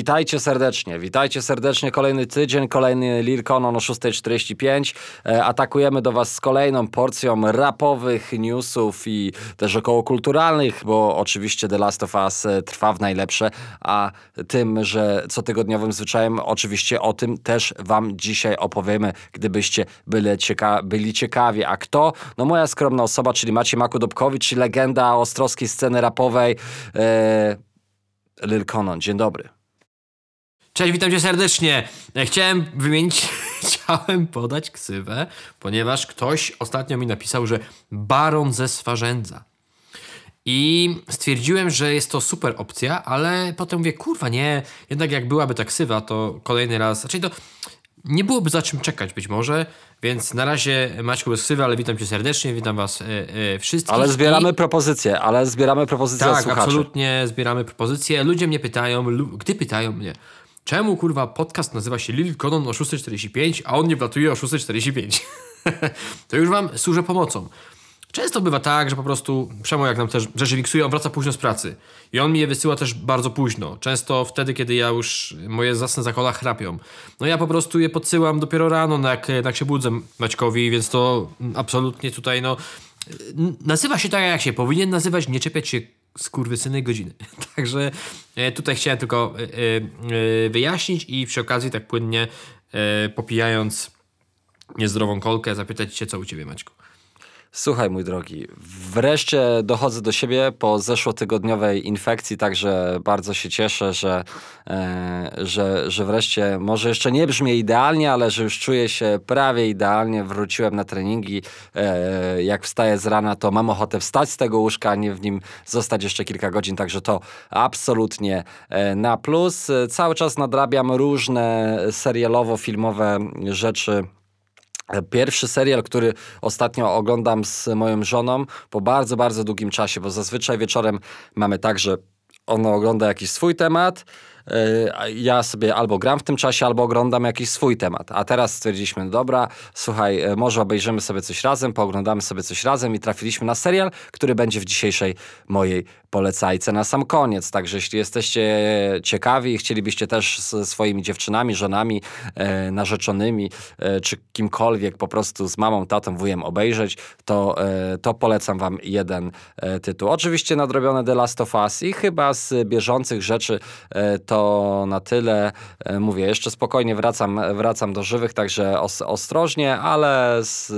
Witajcie serdecznie, witajcie serdecznie. Kolejny tydzień, kolejny Lil Conon o 6.45. E, atakujemy do Was z kolejną porcją rapowych newsów i też okołokulturalnych, bo oczywiście The Last of Us e, trwa w najlepsze, a tym, że cotygodniowym zwyczajem, oczywiście o tym też Wam dzisiaj opowiemy, gdybyście byli, cieka byli ciekawi. A kto? No moja skromna osoba, czyli Maciej Makudobkowicz, legenda ostrowskiej sceny rapowej. E, Lil Conon, dzień dobry. Cześć, witam cię serdecznie. E, chciałem wymienić, chciałem podać ksywę, ponieważ ktoś ostatnio mi napisał, że baron ze Swarzędza. I stwierdziłem, że jest to super opcja, ale potem mówię, kurwa nie, jednak jak byłaby ta ksywa, to kolejny raz, znaczy to nie byłoby za czym czekać być może, więc na razie Maćku bez ksywy, ale witam cię serdecznie, witam was e, e, wszystkich. Ale zbieramy I... propozycje, ale zbieramy propozycje tak, absolutnie zbieramy propozycje. Ludzie mnie pytają, gdy pytają mnie, czemu kurwa podcast nazywa się Lil Conan o 6.45, a on nie wlatuje o 6.45? to już wam służę pomocą. Często bywa tak, że po prostu Przemo jak nam też rzeczy miksuje, on wraca późno z pracy. I on mi je wysyła też bardzo późno. Często wtedy, kiedy ja już moje zasne zakola chrapią. No ja po prostu je podsyłam dopiero rano, no jak, jak się budzę Maćkowi, więc to absolutnie tutaj no... Nazywa się tak, jak się powinien nazywać, nie czepiać się skurwysyny godziny. Także e, tutaj chciałem tylko e, e, wyjaśnić i przy okazji tak płynnie popijając niezdrową kolkę zapytać się, co u Ciebie Maćku. Słuchaj, mój drogi, wreszcie dochodzę do siebie po zeszłotygodniowej infekcji, także bardzo się cieszę, że, e, że, że wreszcie może jeszcze nie brzmi idealnie, ale że już czuję się prawie idealnie. Wróciłem na treningi. E, jak wstaję z rana, to mam ochotę wstać z tego łóżka, a nie w nim zostać jeszcze kilka godzin, także to absolutnie e, na plus. E, cały czas nadrabiam różne serialowo-filmowe rzeczy Pierwszy serial, który ostatnio oglądam z moją żoną po bardzo, bardzo długim czasie, bo zazwyczaj wieczorem mamy tak, że ona ogląda jakiś swój temat, ja sobie albo gram w tym czasie, albo oglądam jakiś swój temat. A teraz stwierdziliśmy, no dobra, słuchaj, e, może obejrzymy sobie coś razem, pooglądamy sobie coś razem i trafiliśmy na serial, który będzie w dzisiejszej mojej polecajce na sam koniec. Także jeśli jesteście ciekawi i chcielibyście też z swoimi dziewczynami, żonami, e, narzeczonymi, e, czy kimkolwiek po prostu z mamą, tatą, wujem obejrzeć, to, e, to polecam wam jeden e, tytuł. Oczywiście nadrobione The Last of Us i chyba z bieżących rzeczy to na tyle. E, mówię, jeszcze spokojnie wracam, wracam do żywych, także os, ostrożnie, ale z...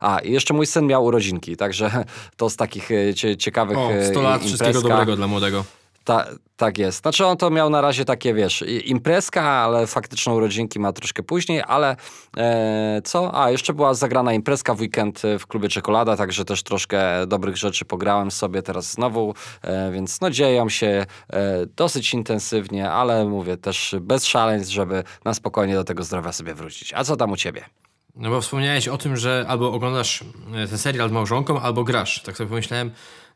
A, i jeszcze mój syn miał urodzinki, także to z takich e, ciekawych o, 100 lat, imprezka. wszystkiego dobrego dla młodego. Ta, tak jest. Znaczy on to miał na razie takie, wiesz, imprezka, ale faktyczną urodzinki ma troszkę później, ale e, co? A, jeszcze była zagrana imprezka w weekend w klubie Czekolada, także też troszkę dobrych rzeczy pograłem sobie teraz znowu, e, więc no dzieją się e, dosyć intensywnie, ale mówię też bez szaleństw, żeby na spokojnie do tego zdrowia sobie wrócić. A co tam u ciebie? No bo wspomniałeś o tym, że albo oglądasz e, ten serial z małżonką, albo grasz. Tak sobie pomyślałem,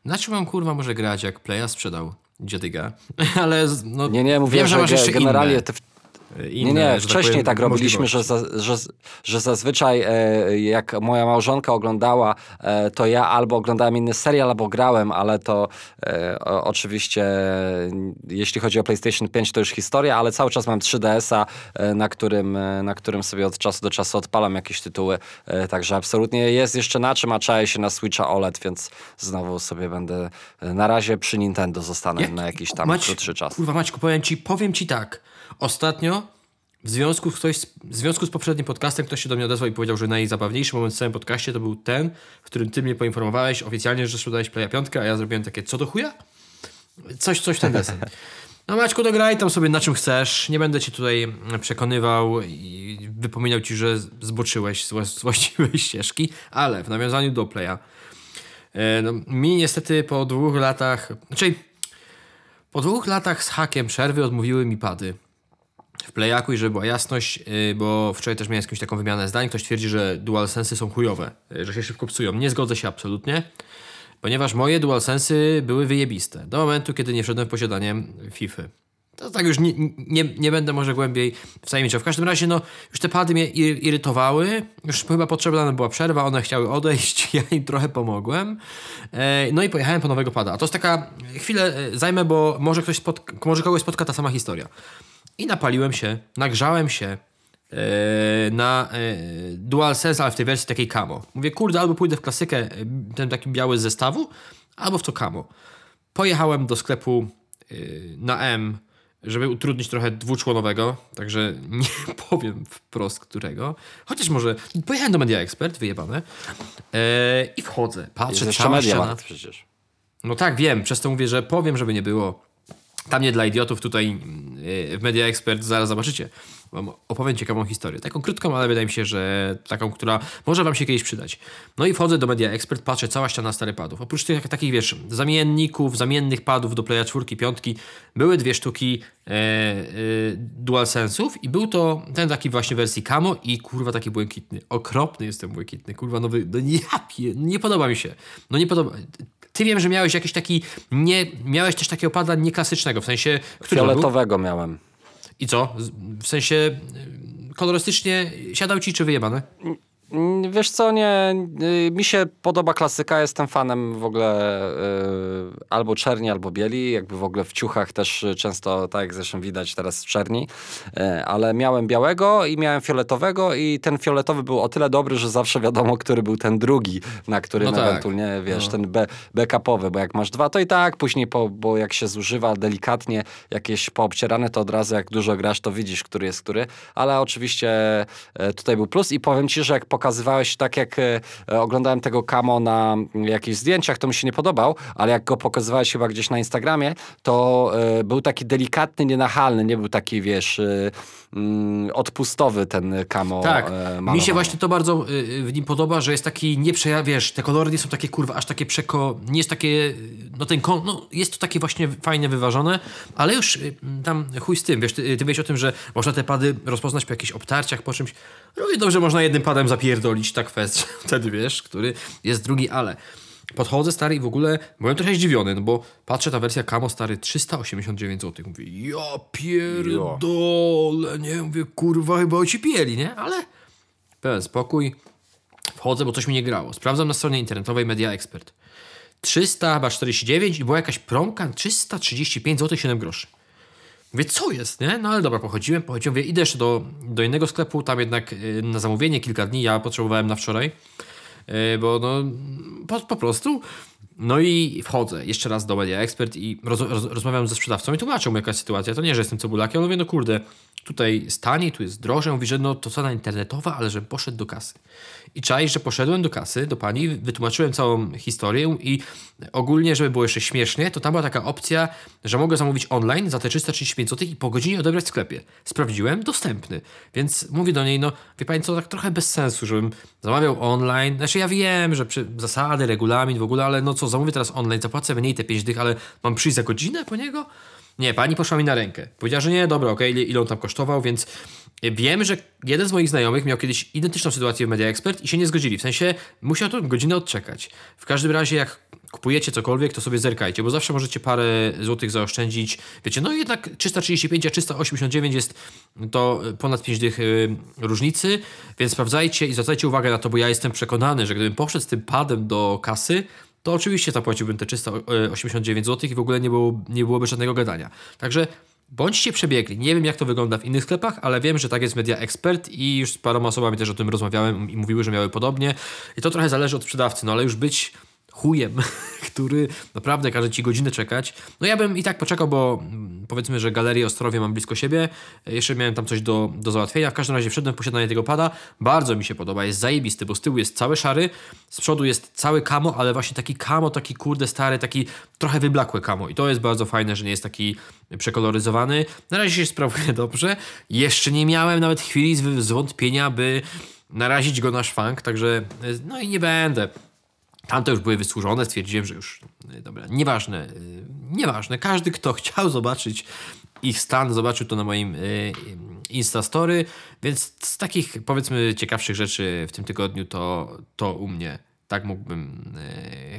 na czym mam kurwa może grać, jak Playa sprzedał? Dziadyga. Ale no, nie, nie, mówię, wiem, że, że generalnie te, inne, nie, nie, wcześniej tak, tak robiliśmy, że, za, że, że zazwyczaj e, jak moja małżonka oglądała, e, to ja albo oglądałem inny serial, albo grałem, ale to e, o, oczywiście jeśli chodzi o PlayStation 5 to już historia, ale cały czas mam 3DS-a, e, na, którym, e, na którym sobie od czasu do czasu odpalam jakieś tytuły, e, także absolutnie jest jeszcze na czym, a czaję się na Switcha OLED, więc znowu sobie będę na razie przy Nintendo zostanę jak, na jakiś tam Mać, krótszy czas. Kurwa Maćku, powiem ci, powiem ci tak, Ostatnio w związku, ktoś, w związku z poprzednim podcastem ktoś się do mnie odezwał i powiedział, że najzabawniejszy moment w całym podcaście to był ten, w którym ty mnie poinformowałeś oficjalnie, że sprzedałeś Playa 5, a ja zrobiłem takie, co do chuja? Coś, coś ten desen. No Maćku, dograj tam sobie na czym chcesz. Nie będę cię tutaj przekonywał i wypominał ci, że zboczyłeś z właściwej ścieżki, ale w nawiązaniu do Playa. E, no, mi niestety po dwóch latach, znaczy po dwóch latach z hakiem przerwy odmówiły mi pady w Playaku i żeby była jasność, y, bo wczoraj też miałem jakąś taką wymianę zdań, ktoś twierdzi, że DualSense są chujowe, y, że się szybko psują. Nie zgodzę się absolutnie, ponieważ moje DualSense były wyjebiste do momentu, kiedy nie wszedłem w posiadanie FIFA. To tak już nie, nie, nie będę może głębiej wtajemniczał. W każdym razie, no, już te pady mnie irytowały. Już chyba potrzebna była przerwa, one chciały odejść, ja im trochę pomogłem. E, no i pojechałem po nowego pada. A to jest taka chwilę e, zajmę, bo może ktoś może kogoś spotka ta sama historia. I napaliłem się, nagrzałem się e, na e, DualSense, ale w tej wersji takiej camo. Mówię, kurde, albo pójdę w klasykę, e, ten taki biały z zestawu, albo w to camo. Pojechałem do sklepu y, na M, żeby utrudnić trochę dwuczłonowego, także nie powiem wprost którego. Chociaż może pojechałem do Media Expert, wyjebane. E, I wchodzę, patrzę, Jest jeszcze Media przecież. No tak, wiem, przez to mówię, że powiem, żeby nie było. Tam nie dla idiotów, tutaj yy, w Media Expert zaraz zobaczycie. Wam opowiem ciekawą historię. Taką krótką, ale wydaje mi się, że taką, która może wam się kiedyś przydać. No i wchodzę do Media Expert, patrzę, cała ściana stare padów. Oprócz tych takich, wiesz, zamienników, zamiennych padów do Playa 4, 5, były dwie sztuki e, e, DualSense'ów i był to ten taki właśnie wersji Camo i kurwa taki błękitny. Okropny jestem błękitny, kurwa nowy, no nie, nie podoba mi się. No nie podoba ty wiem, że miałeś jakiś taki, nie, miałeś też takiego pada nieklasycznego, w sensie? Fioletowego miałem. I co? W sensie y, kolorystycznie siadał ci czy wyjebane? Mm, Wiesz co, nie, y, mi się podoba klasyka, jestem fanem w ogóle y, albo czerni, albo bieli, jakby w ogóle w ciuchach też często, tak jak zresztą widać teraz w czerni, y, ale miałem białego i miałem fioletowego i ten fioletowy był o tyle dobry, że zawsze wiadomo, który był ten drugi, na którym No tak. ewentualnie, wiesz, ten be, backupowy, bo jak masz dwa, to i tak później, po, bo jak się zużywa delikatnie jakieś poobcierane, to od razu jak dużo grasz, to widzisz, który jest który, ale oczywiście e, tutaj był plus i powiem ci, że jak pokazywałeś, tak jak e, e, oglądałem tego Kamo na mm, jakichś zdjęciach, to mi się nie podobał, ale jak go pokazywałeś chyba gdzieś na Instagramie, to e, był taki delikatny, nienachalny, nie był taki, wiesz, mm, odpustowy ten Kamo Tak, e, mi się właśnie to bardzo y, y, w nim podoba, że jest taki nie przeja- wiesz, te kolory nie są takie kurwa, aż takie przeko, nie jest takie, no ten kon, no jest to takie właśnie fajnie wyważone, ale już y, tam chuj z tym, wiesz, ty, ty wiesz o tym, że można te pady rozpoznać po jakichś obtarciach, po czymś, no i dobrze można jednym padem zapierdolić, tak fest, wtedy wiesz, który jest drugi, ale podchodzę stary i w ogóle byłem trochę zdziwiony, no bo patrzę, ta wersja Camo stary 389 zł, mówię, ja pierdolę, nie, mówię, kurwa, chyba ocipieli, nie, ale pełen spokój. Wchodzę, bo coś mi nie grało. Sprawdzam na stronie internetowej Media Expert. 349 i była jakaś promka 335 zł 7 groszy. Mówię, co jest, nie? No ale dobra, pochodziłem, pochodziłem, mówię, idę jeszcze do, do innego sklepu, tam jednak y, na zamówienie kilka dni, ja potrzebowałem na wczoraj, bo no po, po prostu. No i wchodzę jeszcze raz do Media Expert i roz, roz, rozmawiam ze sprzedawcą i tłumaczą mu jaka sytuacja. To nie, że jestem cebulakiem, ale mówię, no kurde, tutaj jest taniej, tu jest drożej. Mówi, że no to cena internetowa, ale żebym poszedł do kasy. I czaisz, że poszedłem do kasy, do pani, wytłumaczyłem całą historię i ogólnie, żeby było jeszcze śmiesznie, to tam była taka opcja, że mogę zamówić online za te 335 zł i po godzinie odebrać w sklepie. Sprawdziłem, dostępny. Więc mówię do niej, no wie pani co, tak trochę bez sensu, żebym zamawiał online. Znaczy ja wiem, że zasady, regulamin w ogóle, ale no co, zamówię teraz online, zapłacę mniej te 5 dych, ale mam przyjść za godzinę po niego? Nie, pani poszła mi na rękę. Powiedziała, że nie, dobra, okej, ile, ile on tam kosztował, więc wiem, że jeden z moich znajomych miał kiedyś identyczną sytuację w Media Expert i się nie zgodzili. W sensie musiał to godzinę odczekać. W każdym razie, jak kupujecie cokolwiek, to sobie zerkajcie, bo zawsze możecie parę złotych zaoszczędzić. Wiecie, no jednak 335, a 389 jest to ponad 5 dych y, różnicy, więc sprawdzajcie i zwracajcie uwagę na to, bo ja jestem przekonany, że gdybym poszedł z tym padem do kasy, to oczywiście zapłaciłbym te 389 zł i w ogóle nie, było, nie byłoby żadnego gadania. Także bądźcie przebiegli. Nie wiem, jak to wygląda w innych sklepach, ale wiem, że tak jest Media Expert i już z paroma osobami też o tym rozmawiałem i mówiły, że miały podobnie. I to trochę zależy od sprzedawcy, no ale już być chujem, który naprawdę każe ci godzinę czekać. No ja bym i tak poczekał, bo mm, powiedzmy, że galerię Ostrowie mam blisko siebie. Jeszcze miałem tam coś do, do załatwienia. W każdym razie wszedłem w posiadanie tego pada. Bardzo mi się podoba, jest zajebisty, bo z tyłu jest cały szary, z przodu jest cały kamo, ale właśnie taki kamo, taki kurde stary, taki trochę wyblakłe kamo. I to jest bardzo fajne, że nie jest taki przekoloryzowany. Na razie się sprawuje dobrze. Jeszcze nie miałem nawet chwili zw- zwątpienia, by narazić go na szwank, także y, no i nie będę. Tamte już były wysłużone, stwierdziłem, że już y, dobra, nieważne, y, nieważne. Każdy, kto chciał zobaczyć ich stan, zobaczył to na moim y, Instastory, więc z takich powiedzmy ciekawszych rzeczy w tym tygodniu to, to u mnie tak mógłbym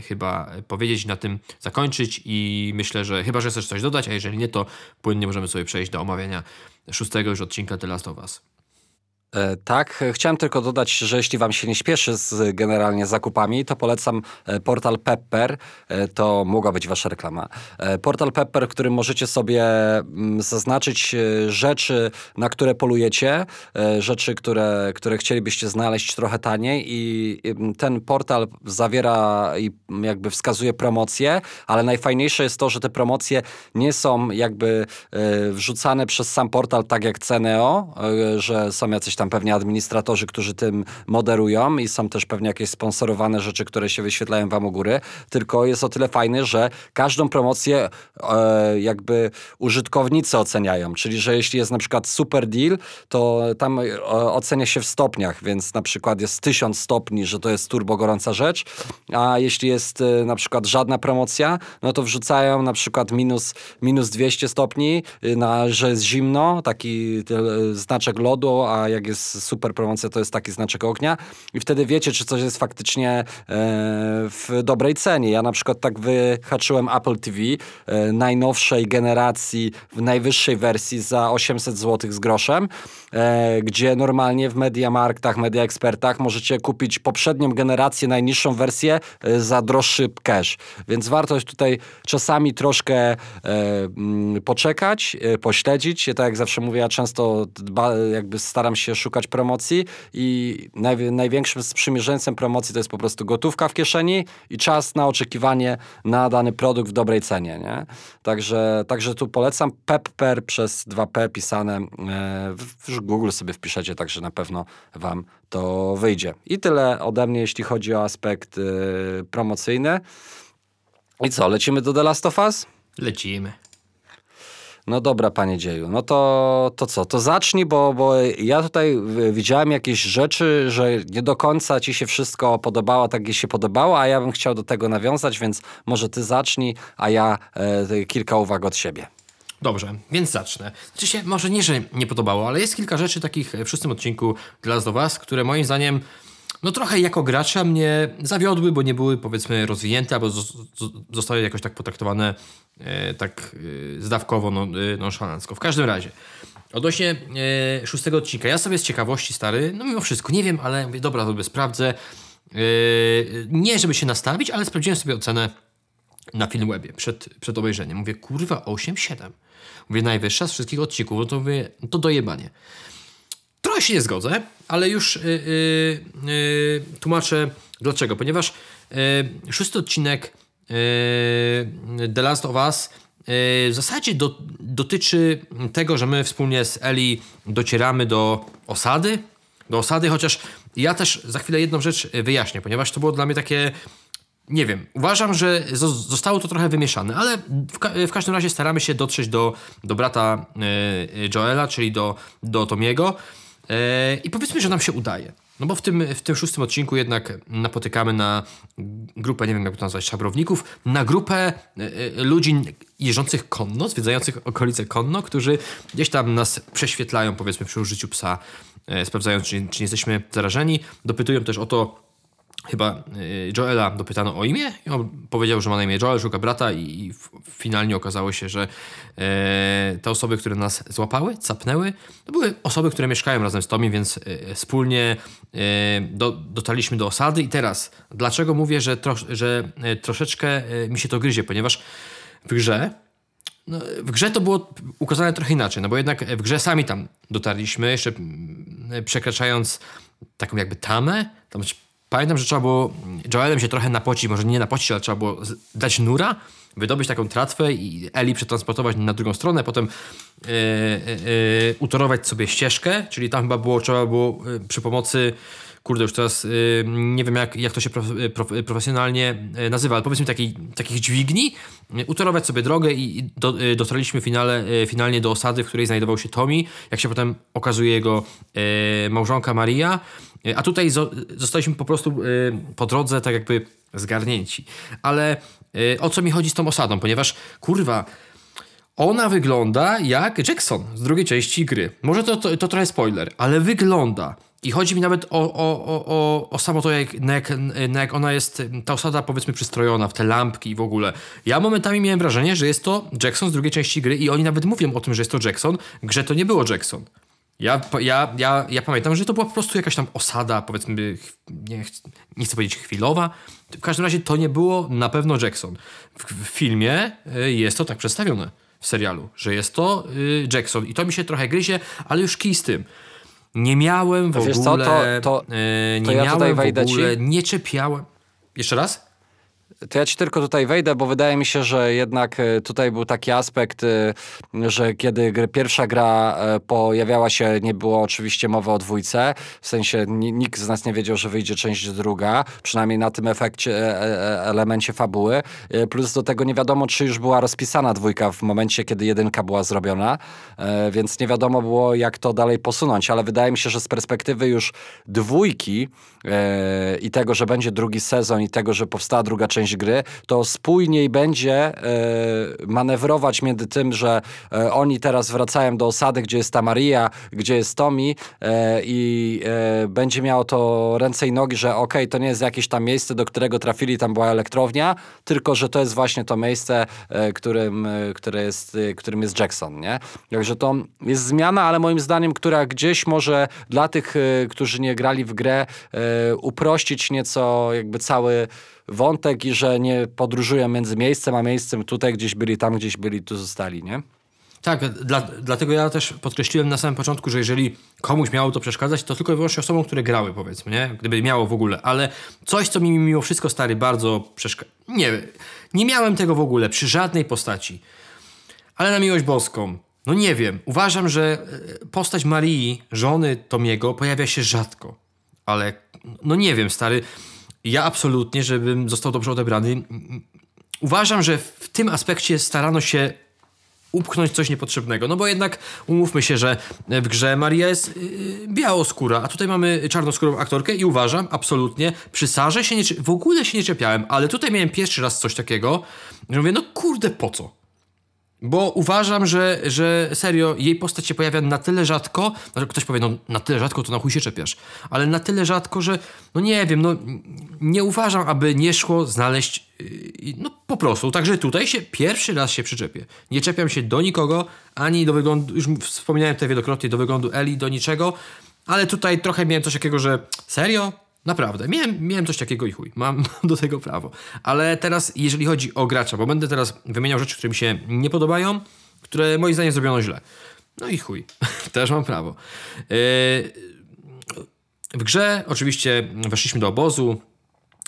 chyba powiedzieć, na tym zakończyć i myślę, że chyba, że chcesz coś dodać, a jeżeli nie, to płynnie możemy sobie przejść do omawiania szóstego już odcinka The Last of Us. E, Tak, chciałem tylko dodać, że jeśli wam się nie śpieszy z generalnie zakupami, to polecam e, portal Pepper. E, To mogła być wasza reklama. Portal Pepper, w którym możecie sobie mm, zaznaczyć rzeczy, na które polujecie, rzeczy, które, które chcielibyście znaleźć trochę taniej i mm, ten portal zawiera i mm, jakby wskazuje promocje, ale najfajniejsze jest to, że te promocje nie są jakby wrzucane przez sam portal tak jak Ceneo, że są jacyś tam pewnie administratorzy, którzy tym moderują i są też pewnie jakieś sponsorowane rzeczy, które się wyświetlają wam u góry, tylko jest o tyle fajny, że każdą promocję e, jakby użytkownicy oceniają, czyli że jeśli jest na przykład super deal, to tam e, ocenia się w stopniach, więc na przykład jest 1000 stopni, że to jest turbo gorąca rzecz, a jeśli jest e, na przykład żadna promocja, no to wrzucają na przykład minus, minus 200 stopni, y, na, że jest zimno, taki e, znaczek lodu, a jak jest super promocja, to jest taki znaczek ognia i wtedy wiecie, czy coś jest faktycznie e, w dobrej cenie. Ja na przykład tak wyhaczyłem Apple TV e, najnowszej generacji, w najwyższej wersji za 800 zł z groszem, e, gdzie normalnie w Mediamarktach, Media Expertach możecie kupić poprzednią generację, najniższą wersję za droższy cash. Więc warto jest tutaj czasami troszkę mm, poczekać, pośledzić. Tak jak zawsze mówię, ja często jakby staram się szukać promocji i naj, największym sprzymierzeńcem promocji to jest po prostu gotówka w kieszeni i czas na oczekiwanie na dany produkt w dobrej cenie, nie? Także, także tu polecam Pepper przez 2P pisane e, w, Google sobie wpiszecie, także na pewno wam to wyjdzie. I tyle ode mnie, jeśli chodzi o aspekt e, promocyjny. I co, lecimy do The Last of Us? Lecimy. No dobra, panie dzieju. No to, to co? To zacznij, bo, bo ja tutaj widziałem jakieś rzeczy, że nie do końca ci się wszystko podobało tak, jak się podobało, a ja bym chciał do tego nawiązać, więc może ty zacznij, a ja e, kilka uwag od siebie. Dobrze, więc zacznę. Znaczy się, może nie, że nie podobało, ale jest kilka rzeczy takich w szóstym odcinku dla Was, które moim zdaniem no trochę jako gracza mnie zawiodły, bo nie były powiedzmy rozwinięte, albo zos- zos- zostały jakoś tak potraktowane e, tak e, zdawkowo, no, e, nonszalancko. W każdym razie, odnośnie e, szóstego odcinka, ja sobie z ciekawości, stary, no mimo wszystko, nie wiem, ale mówię, dobra, sobie sprawdzę. E, nie, żeby się nastawić, ale sprawdziłem sobie ocenę na Filmwebie przed, przed obejrzeniem. Mówię, kurwa, 8,7. Mówię, najwyższa z wszystkich odcinków, no to mówię, to dojebanie. Trochę się nie zgodzę, ale już yy, yy, tłumaczę dlaczego. Ponieważ szósty odcinek The Last of Us yy, w zasadzie do, dotyczy tego, że my wspólnie z Eli docieramy do osady. Do osady, chociaż ja też za chwilę jedną rzecz wyjaśnię, ponieważ to było dla mnie takie nie wiem, uważam, że zo- zostało to trochę wymieszane, ale w, ka- w każdym razie staramy się dotrzeć do, do brata e, Joela, czyli do, do Tomiego e, i powiedzmy, że nam się udaje. No bo w tym, w tym szóstym odcinku jednak napotykamy na grupę, nie wiem jak to nazwać, szabrowników, na grupę e, ludzi jeżdżących konno, zwiedzających okolice konno, którzy gdzieś tam nas prześwietlają, powiedzmy przy użyciu psa, e, sprawdzając, czy, czy nie jesteśmy zarażeni. Dopytują też o to, chyba y, Joela dopytano o imię i on powiedział, że ma na imię Joel, szuka brata i, finalnie okazało się, że e, te osoby, które nas złapały, capnęły, to były osoby, które mieszkają razem z Tommy, więc e, wspólnie e, do, dotarliśmy do osady i teraz, dlaczego mówię, że, trosz, że troszeczkę mi się to gryzie, ponieważ w grze no, w grze to było ukazane trochę inaczej, no bo jednak w grze sami tam dotarliśmy, jeszcze mm, przekraczając taką jakby tamę. Tam, pamiętam, że trzeba było Joelem się trochę napocić, może nie napocić, ale trzeba było dać nura, wydobyć taką tratwę i Eli przetransportować na drugą stronę, potem e, e, utorować sobie ścieżkę, czyli tam chyba było, trzeba było przy pomocy kurde, już teraz y, nie wiem jak, jak to się prof, prof, profesjonalnie nazywa, ale powiedzmy takiej, takich dźwigni, utorować sobie drogę i do, y, dotarliśmy finale, y, finalnie do osady, w której znajdował się Tommy, jak się potem okazuje jego małżonka Maria, a tutaj zo, zostaliśmy po prostu y, po drodze tak jakby zgarnięci. Ale y, o co mi chodzi z tą osadą, ponieważ kurwa, ona wygląda jak Jackson z drugiej części gry. Może to, to, to trochę spoiler, ale wygląda. I chodzi mi nawet o, o, o, o, samo to, jak, na, jak, na jak ona jest, ta osada powiedzmy przystrojona w te lampki i w ogóle. Ja momentami miałem wrażenie, że jest to Jackson z drugiej części gry i oni nawet mówią o tym, że jest to Jackson. Grze to nie było Jackson. Ja, ja, ja, ja pamiętam, że to była po prostu jakaś tam osada, powiedzmy, nie, nie chcę powiedzieć chwilowa. W każdym razie to nie było na pewno Jackson. W, w filmie y, jest to tak przedstawione, w serialu, że jest to y, Jackson. I to mi się trochę gryzie, ale już kij z tym. Nie miałem w Wiesz co, ogóle... to- to- y, nie to ja miałem tutaj w wejdę ci. ogóle, nie czepiałem... Jeszcze raz? To ja ci tylko tutaj wejdę, bo wydaje mi się, że jednak e, tutaj był taki aspekt, e, że kiedy pierwsza gra e, pojawiała się, nie było oczywiście mowy o dwójce, w sensie ni- nikt z nas nie wiedział, że wyjdzie część druga, przynajmniej na tym efekcie, elemencie fabuły, plus do tego nie wiadomo, czy już była rozpisana dwójka w momencie, kiedy jedynka była zrobiona, więc nie wiadomo było, jak to dalej posunąć, ale wydaje mi się, że z perspektywy już dwójki i tego, że będzie drugi sezon i tego, że powstała druga część gry, to spójniej będzie e, manewrować między tym, że e, oni teraz wracają do osady, gdzie jest ta Maria, gdzie jest Tommy e, i będzie miało to ręce i nogi, że okej, to nie jest jakieś tam miejsce, do którego trafili, tam była elektrownia, tylko, że to jest właśnie to miejsce, którym, które jest, którym jest Jackson, nie? Także to jest zmiana, ale moim zdaniem, która gdzieś może dla tych, którzy nie grali w grę, uprościć nieco jakby cały wątek i że nie podróżują między miejscem a miejscem, tutaj gdzieś byli, tam gdzieś byli, tu zostali, nie? Tak, dla, dlatego ja też podkreśliłem na samym początku, że jeżeli komuś miało to przeszkadzać, to tylko i wyłącznie osobom, które grały, powiedzmy, nie? Gdyby miało w ogóle, ale coś, co mi mimo wszystko stary bardzo przeszkadza. Nie, nie miałem tego w ogóle przy żadnej postaci. Ale na miłość boską, no nie wiem. Uważam, że e, postać Marii, żony Tomiego, pojawia się rzadko. Ale, no nie wiem, stary. Ja absolutnie, żebym został dobrze odebrany. Uważam, że w tym aspekcie starano się upchnąć coś niepotrzebnego. No bo jednak umówmy się, że w grze Maria jest yy, białoskóra, a tutaj mamy czarnoskórą aktorkę i uważam absolutnie, przy Sarze się nie, w ogóle się nie czepiałem, ale tutaj miałem pierwszy raz coś takiego, że mówię, no kurde, po co? Bo uważam, że, że serio, jej postać się pojawia na tyle rzadko, że ktoś powie, no na tyle rzadko to na chuj się czepiasz, ale na tyle rzadko, że no nie wiem, no nie uważam, aby nie szło znaleźć, yy, no po prostu, także tutaj się pierwszy raz się przyczepię. Nie czepiam się do nikogo, ani do wyglądu, już wspomniałem tutaj wielokrotnie, do wyglądu Eli, do niczego, ale tutaj trochę miałem coś takiego, że serio? Naprawdę, miałem, miałem coś takiego i chuj, mam do tego prawo. Ale teraz, jeżeli chodzi o gracza, bo będę teraz wymieniał rzeczy, które mi się nie podobają, które moim zdaniem zrobiono źle. No i chuj, też mam prawo. Yy, w grze oczywiście weszliśmy do obozu.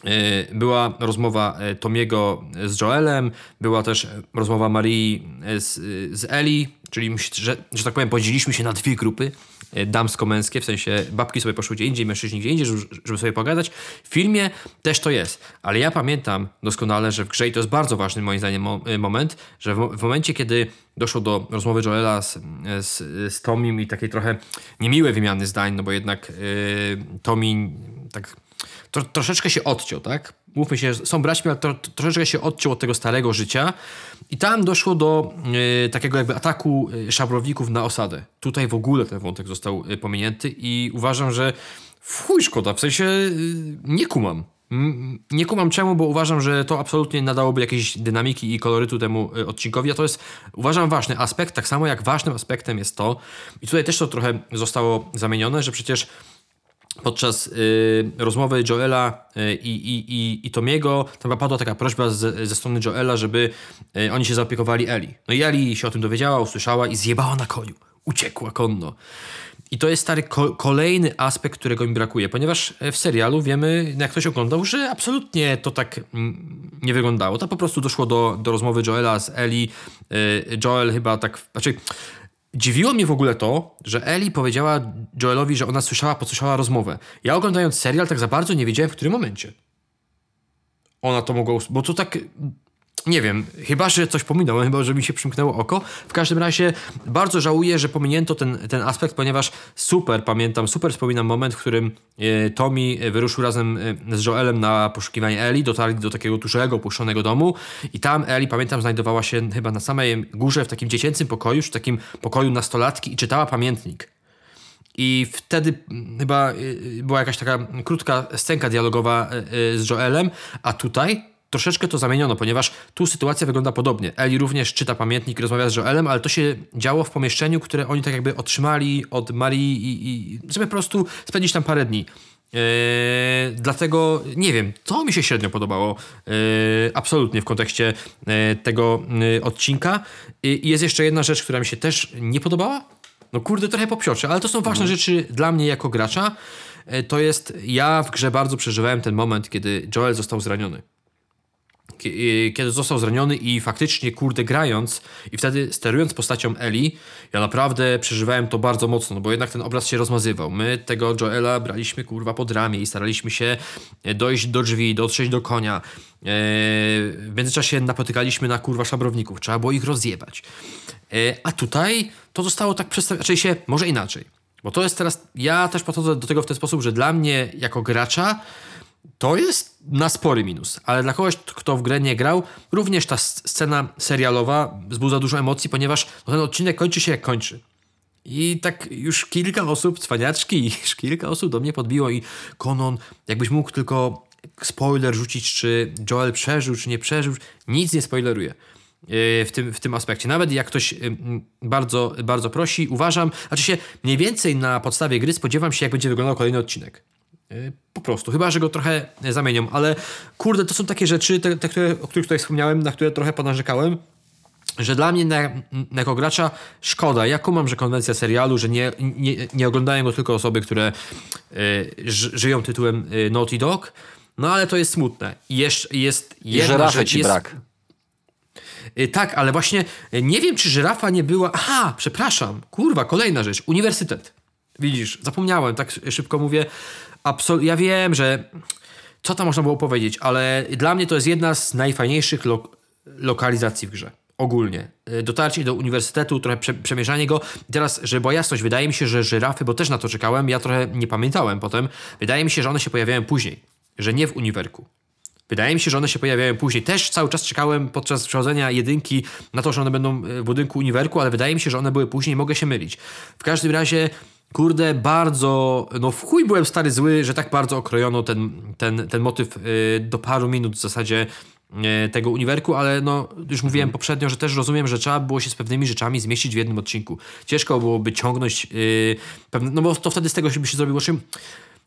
Yy, Była rozmowa e, Tomiego z Joelem, była też e, rozmowa Marii e, z, z Eli, czyli że, że tak powiem, podzieliliśmy się na dwie grupy e, damsko-męskie, w sensie babki sobie poszły gdzie indziej, mężczyźni gdzie indziej, żeby, sobie pogadać. W filmie też to jest, ale ja pamiętam doskonale, że w grze, i to jest bardzo ważny moim zdaniem e, moment, że w, mo- w momencie, kiedy doszło do rozmowy Joela z, z, z Tomim i takiej trochę niemiłej wymiany zdań, no bo jednak yy, Tomi tak tro, troszeczkę się odciął, tak? Mówmy się, są braćmi, ale tro, troszeczkę się odciął od tego starego życia i tam doszło do yy, takiego jakby ataku yy, szabrowników na osadę. Tutaj w ogóle ten wątek został yy, pominięty i uważam, że w chuj szkoda, w sensie nie kumam. Nie kumam czemu, bo uważam, że to absolutnie nadałoby jakiejś dynamiki i kolorytu temu odcinkowi, a to jest, uważam, ważny aspekt, tak samo jak ważnym aspektem jest to, i tutaj też to trochę zostało zamienione, że przecież podczas y, rozmowy Joela y, i, i, i, i Tomiego tam padła taka prośba z, ze strony Joela, żeby y, oni się zaopiekowali Eli. No i Eli się o tym dowiedziała, usłyszała i zjebała na koniu. Uciekła konno. I to jest stary ko- kolejny aspekt, którego mi brakuje, ponieważ e, w serialu wiemy, jak ktoś oglądał, że absolutnie to tak mm, nie wyglądało. To po prostu doszło do, do rozmowy Joela z Eli. Y, Joel chyba tak, znaczy Dziwiło mnie w ogóle to, że Eli powiedziała Joelowi, że ona słyszała, podsłyszała rozmowę. Ja oglądając serial tak za bardzo nie wiedziałem, w którym momencie. Ona to mogła... Bo to tak... Nie wiem, chyba, że coś pominąłem, chyba, że mi się przymknęło oko. W każdym razie bardzo żałuję, że pominięto ten, ten aspekt, ponieważ super pamiętam, super wspominam moment, w którym e, Tommy e, wyruszył razem e, z Joelem na poszukiwanie Eli, dotarli do takiego dużego, opuszczonego domu i tam Eli, pamiętam, znajdowała się chyba na samej górze w takim dziecięcym pokoju, czy takim pokoju nastolatki i czytała pamiętnik. I wtedy chyba była jakaś taka krótka scenka dialogowa z Joelem, a tutaj troszeczkę to zamieniono, ponieważ tu sytuacja wygląda podobnie. Eli również czyta pamiętnik, rozmawia z Joelem, ale to się działo w pomieszczeniu, które oni tak jakby otrzymali od Marii i, i żeby po prostu spędzić tam parę dni. Yy, dlatego nie wiem, to mi się średnio podobało yy, absolutnie w kontekście yy, tego yy, odcinka. I jest jeszcze jedna rzecz, która mi się też nie podobała. No kurde, trochę popsiocze, ale to są ważne rzeczy dla mnie jako gracza. Yy, to jest, ja w grze bardzo przeżywałem ten moment, kiedy Joel został zraniony kiedy został zraniony i faktycznie, kurde, grając i wtedy sterując postacią Eli, ja naprawdę przeżywałem to bardzo mocno, no bo jednak ten obraz się rozmazywał. My tego Joela braliśmy, kurwa, pod ramię i staraliśmy się e, dojść do drzwi, dotrzeć do konia. E, W międzyczasie napotykaliśmy na, kurwa, szabrowników. Trzeba było ich rozjebać. E, A tutaj to zostało tak przedstawione, znaczy się, może inaczej. Bo to jest teraz, ja też podchodzę do tego w ten sposób, że dla mnie jako gracza to jest na spory minus, ale dla kogoś, kto w grę nie grał, również ta scena serialowa wzbudza dużo emocji, ponieważ ten odcinek kończy się jak kończy. I tak już kilka osób, cwaniaczki, już kilka osób do mnie podbiło i Konon, jakbyś mógł tylko spoiler rzucić, czy Joel przeżył, czy nie przeżył, nic nie spoileruje yy, w tym, w tym aspekcie. Nawet jak ktoś bardzo, bardzo prosi, uważam, znaczy się mniej więcej na podstawie gry spodziewam się, jak będzie wyglądał kolejny odcinek. Yy, Po prostu, chyba że go trochę zamienią, ale kurde, to są takie rzeczy, te, te które, o których tutaj wspomniałem, na które trochę ponarzekałem, że dla mnie na, na, jako gracza szkoda. Ja kumam, że konwencja serialu, że nie, nie, nie oglądają go tylko osoby, które y, ży, żyją tytułem y, Naughty Dog, no ale to jest smutne. Jeszcze jest I jedna rzecz, ci jest, brak. Y, Tak, ale właśnie y, nie wiem, czy żyrafa nie była. Aha, przepraszam, kurwa, kolejna rzecz. Uniwersytet. Widzisz, zapomniałem, tak szybko mówię. Absol- ja wiem, że co tam można było powiedzieć, ale dla mnie to jest jedna z najfajniejszych lo- lokalizacji w grze. Ogólnie. Y, Dotarcie do uniwersytetu, trochę prze- przemierzanie go. Teraz, żeby była jasność, wydaje mi się, że żyrafy, bo też na to czekałem, ja trochę nie pamiętałem potem, wydaje mi się, że one się pojawiają później, że nie w uniwerku. Wydaje mi się, że one się pojawiają później. Też cały czas czekałem podczas przechodzenia jedynki na to, że one będą e, w budynku uniwerku, ale wydaje mi się, że one były później. Mogę się mylić. W każdym razie, kurde, bardzo, no w chuj byłem stary zły, że tak bardzo okrojono ten, ten, ten motyw y, do paru minut w zasadzie y, tego uniwerku, ale no już mówiłem poprzednio, że też rozumiem, że trzeba było się z pewnymi rzeczami zmieścić w jednym odcinku. Ciężko byłoby ciągnąć y, pewne, no bo to wtedy z tego by się zrobiło czym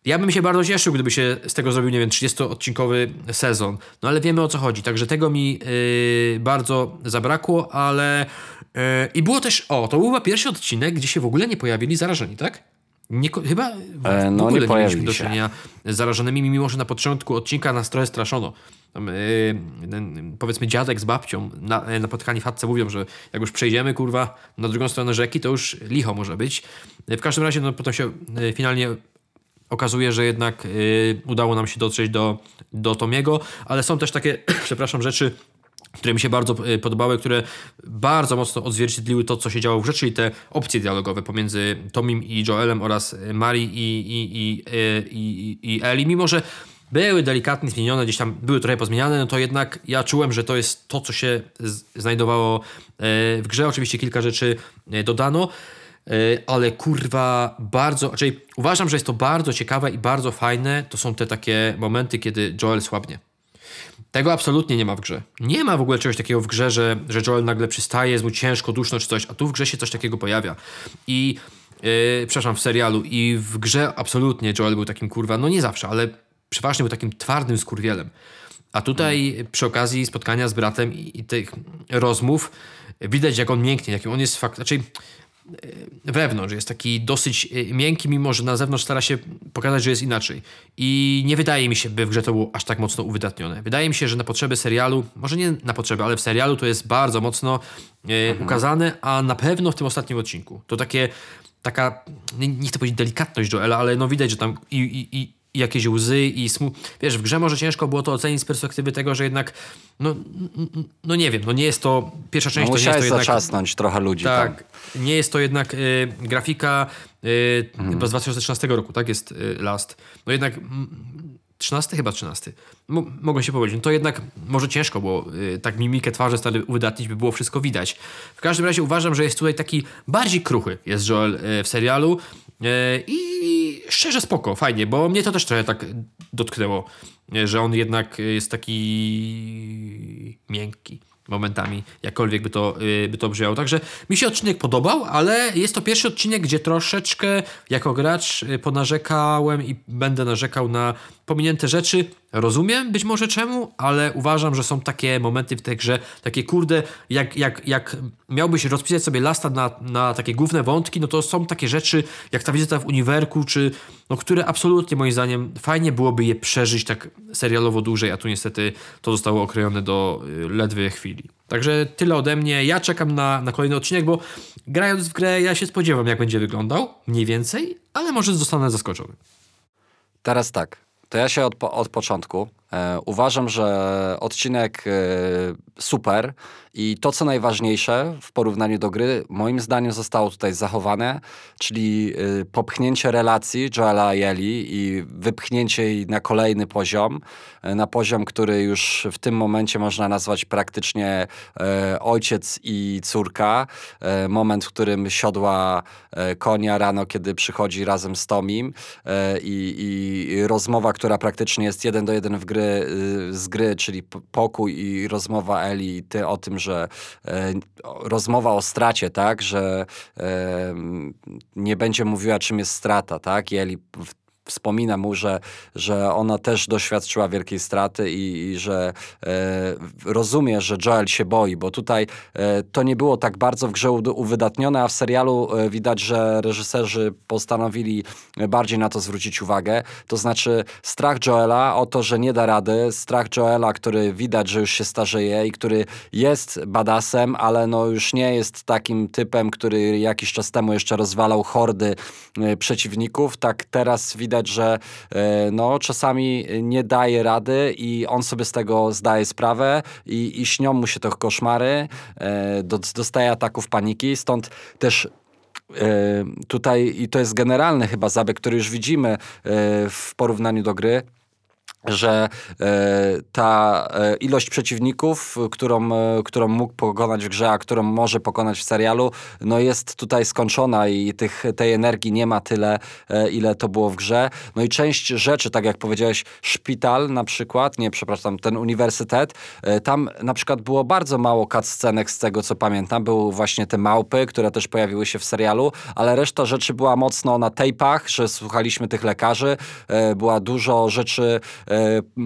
ja bym się bardzo cieszył, gdyby się z tego zrobił, nie wiem, 30-odcinkowy sezon. No ale wiemy o co chodzi. Także tego mi yy, bardzo zabrakło, ale. Yy, I było też. O, to był chyba pierwszy odcinek, gdzie się w ogóle nie pojawili zarażeni, tak? Nie, chyba w, E, w no, ogóle nie nie, mieliśmy pojawili do się. czynienia z zarażonymi, mimo że na początku odcinka nas trochę straszono. Tam, yy, ten, powiedzmy dziadek z babcią na, na spotkaniu w chatce mówią, że jak już przejdziemy, kurwa, na drugą stronę rzeki, to już licho może być. W każdym razie, no potem się yy, finalnie okazuje, że jednak y, udało nam się dotrzeć do, do Tomiego, ale są też takie, przepraszam, rzeczy, które mi się bardzo y, podobały, które bardzo mocno odzwierciedliły to, co się działo w rzeczy i te opcje dialogowe pomiędzy Tomim i Joelem oraz Marii i, i, i, y, i, i Eli, mimo że były delikatnie zmienione, gdzieś tam były trochę pozmieniane, no to jednak ja czułem, że to jest to, co się znajdowało w grze. Oczywiście kilka rzeczy dodano, ale kurwa bardzo, czyli uważam, że jest to bardzo ciekawe i bardzo fajne. To są te takie momenty, kiedy Joel słabnie. Tego absolutnie nie ma w grze. Nie ma w ogóle czegoś takiego w grze, że, że Joel nagle przystaje, jest mu ciężko, duszno czy coś, a tu w grze się coś takiego pojawia. I yy, przepraszam, w serialu i w grze absolutnie Joel był takim kurwa, no nie zawsze, ale przeważnie był takim twardym skurwielem. A tutaj przy okazji spotkania z bratem i, i tych rozmów widać, jak on mięknie, jakim on jest fakt, znaczy wewnątrz jest taki dosyć y, miękki, mimo że na zewnątrz stara się pokazać, że jest inaczej. I nie wydaje mi się, by w grze to było aż tak mocno uwydatnione. Wydaje mi się, że na potrzeby serialu, może nie na potrzeby, ale w serialu to jest bardzo mocno y, ukazane, a na pewno w tym ostatnim odcinku. To takie, taka, nie, nie chcę powiedzieć delikatność Joela, ale no widać, że tam i, i i jakieś łzy i smu... Wiesz, w grze może ciężko było to ocenić z perspektywy tego, że jednak, no, no nie wiem, no nie jest to, pierwsza No, część to nie jest to jednak... zaczasnąć trochę ludzi tam. Tak, nie jest to jednak y, grafika y, chyba z 2013 roku, tak jest y, Last. No jednak mm, 13 chyba 13. Mo, mogą się powiedzieć. No to jednak może ciężko było y, tak mimikę twarzy stary uwydatnić, by było wszystko widać. W każdym razie uważam, że jest tutaj taki bardziej kruchy jest Joel y, w serialu i szczerze spoko, fajnie, bo mnie to też trochę tak dotknęło, nie, że on jednak jest taki miękki momentami, jakkolwiek by to, y, by to brzmiało. Także mi się odcinek podobał, ale jest to pierwszy odcinek, gdzie troszeczkę jako gracz y, ponarzekałem i będę narzekał na pominięte rzeczy. Rozumiem być może czemu, ale uważam, że są takie momenty w tej grze, takie kurde, jak, jak, jak miałbyś rozpisać sobie lasta na, na takie główne wątki, no to są takie rzeczy, jak ta wizyta w uniwerku, czy no, które absolutnie moim zdaniem fajnie byłoby je przeżyć tak serialowo dłużej, a tu niestety to zostało okrojone do y, ledwie chwili. Także tyle ode mnie. Ja czekam na, na kolejny odcinek, bo grając w grę ja się spodziewam, jak będzie wyglądał, mniej więcej, ale może zostanę zaskoczony. Teraz tak, to ja się od, od początku. E, uważam, że odcinek e, super i to, co najważniejsze w porównaniu do gry, moim zdaniem zostało tutaj zachowane, czyli e, popchnięcie relacji Joela i Eli i wypchnięcie jej na kolejny poziom, na poziom, który już w tym momencie można nazwać praktycznie ojciec i córka. Moment, w którym siodła konia rano, kiedy przychodzi razem z Tomim i, i rozmowa, która praktycznie jest jeden do jeden w gry, y, z gry, czyli pokój i rozmowa Eli i ty o tym, że e, rozmowa o stracie, tak, że nie będzie mówiła czym jest strata, tak, i Eli wspomina mu, że, że ona też doświadczyła wielkiej straty i, i że e, rozumie, że Joel się boi, bo tutaj e, to nie było tak bardzo w grze uwydatnione, a w serialu e, widać, że reżyserzy postanowili bardziej na to zwrócić uwagę. To znaczy strach Joela o to, że nie da rady, strach Joela, który widać, że już się starzeje i który jest badasem, ale no już nie jest takim typem, który jakiś czas temu jeszcze rozwalał hordy e, przeciwników. Tak teraz widać, że e, no, czasami nie daje rady i on sobie z tego zdaje sprawę i, i śnią mu się to koszmary, e, do, dostaje ataków paniki, stąd też E, tutaj, i to jest generalny chyba zabieg, który już widzimy w porównaniu do gry, że e, ta e, ilość przeciwników, którą, e, którą mógł pokonać w grze, a którą może pokonać w serialu, no jest tutaj skończona i tych, tej energii nie ma tyle, ile to było w grze. No i część rzeczy, tak jak powiedziałeś, szpital na przykład, nie, przepraszam, ten uniwersytet, tam na przykład było bardzo mało cutscenek z tego, co pamiętam. Były właśnie te małpy, które też pojawiły się w serialu, ale reszta rzeczy była mocno na tejpach, że słuchaliśmy tych lekarzy, była dużo rzeczy,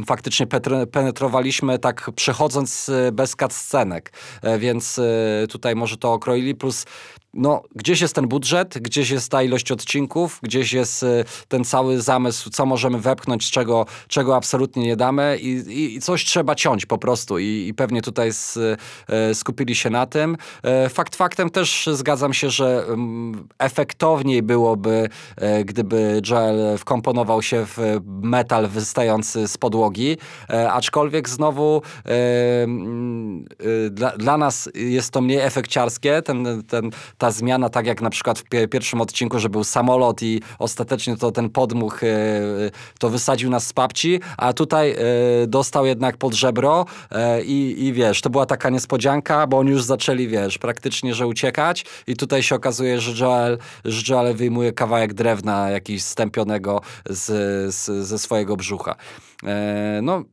faktycznie petr- penetrowaliśmy tak przechodząc e, bez cutscenek, e, więc e, tutaj może to okroili, plus no, gdzieś jest ten budżet, gdzieś jest ta ilość odcinków, gdzieś jest e, ten cały zamysł, co możemy wepchnąć, czego, czego absolutnie nie damy i, i, i coś trzeba ciąć po prostu i, i pewnie tutaj s, e, skupili się na tym. Fakt faktem też zgadzam się, że mm, efektowniej byłoby, gdyby Joel wkomponował się w metal wystający z podłogi, aczkolwiek znowu mm, dla, dla nas jest to mniej efekciarskie, ten, ten, ta zmiana, tak jak na przykład w pie- pierwszym odcinku, że był samolot i ostatecznie to ten podmuch e, to wysadził nas z papci, a tutaj e, dostał jednak pod żebro e, i, i wiesz, to była taka niespodzianka, bo oni już zaczęli, wiesz, praktycznie, że uciekać i tutaj się okazuje, że Joel, że Joel wyjmuje kawałek drewna jakiś stępionego z, z, ze swojego brzucha. E, no,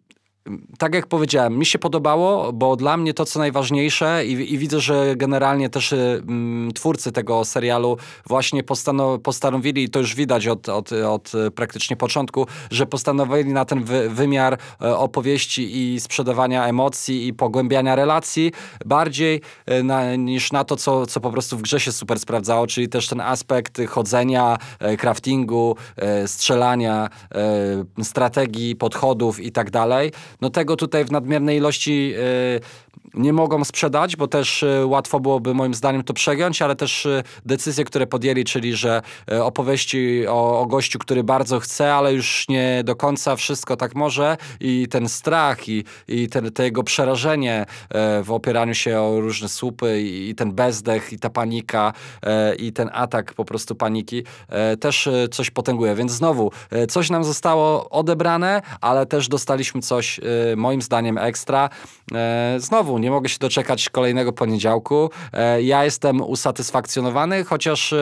tak jak powiedziałem, mi się podobało, bo dla mnie to, co najważniejsze i, i widzę, że generalnie też y, mm, twórcy tego serialu właśnie postano, postanowili, i to już widać od, od, od y, praktycznie początku, że postanowili na ten wy, wymiar e, opowieści i sprzedawania emocji i pogłębiania relacji bardziej na, niż na to, co, co po prostu w grze się super sprawdzało, czyli też ten aspekt chodzenia, craftingu, strzelania, strategii, podchodów i tak dalej. No tego tutaj w nadmiernej ilości e, nie mogą sprzedać, bo też e, łatwo byłoby moim zdaniem to przegiąć, ale też e, decyzje, które podjęli, czyli że opowieści o, o gościu, który bardzo chce, ale już nie do końca wszystko tak może i ten strach i, i ten, jego przerażenie w opieraniu się o różne słupy i, ten bezdech i ta panika i ten atak po prostu paniki też coś potęguje. Więc znowu, coś nam zostało odebrane, ale też dostaliśmy coś e, moim zdaniem ekstra. E, znowu, nie mogę się doczekać kolejnego poniedziałku. E, ja jestem usatysfakcjonowany, chociaż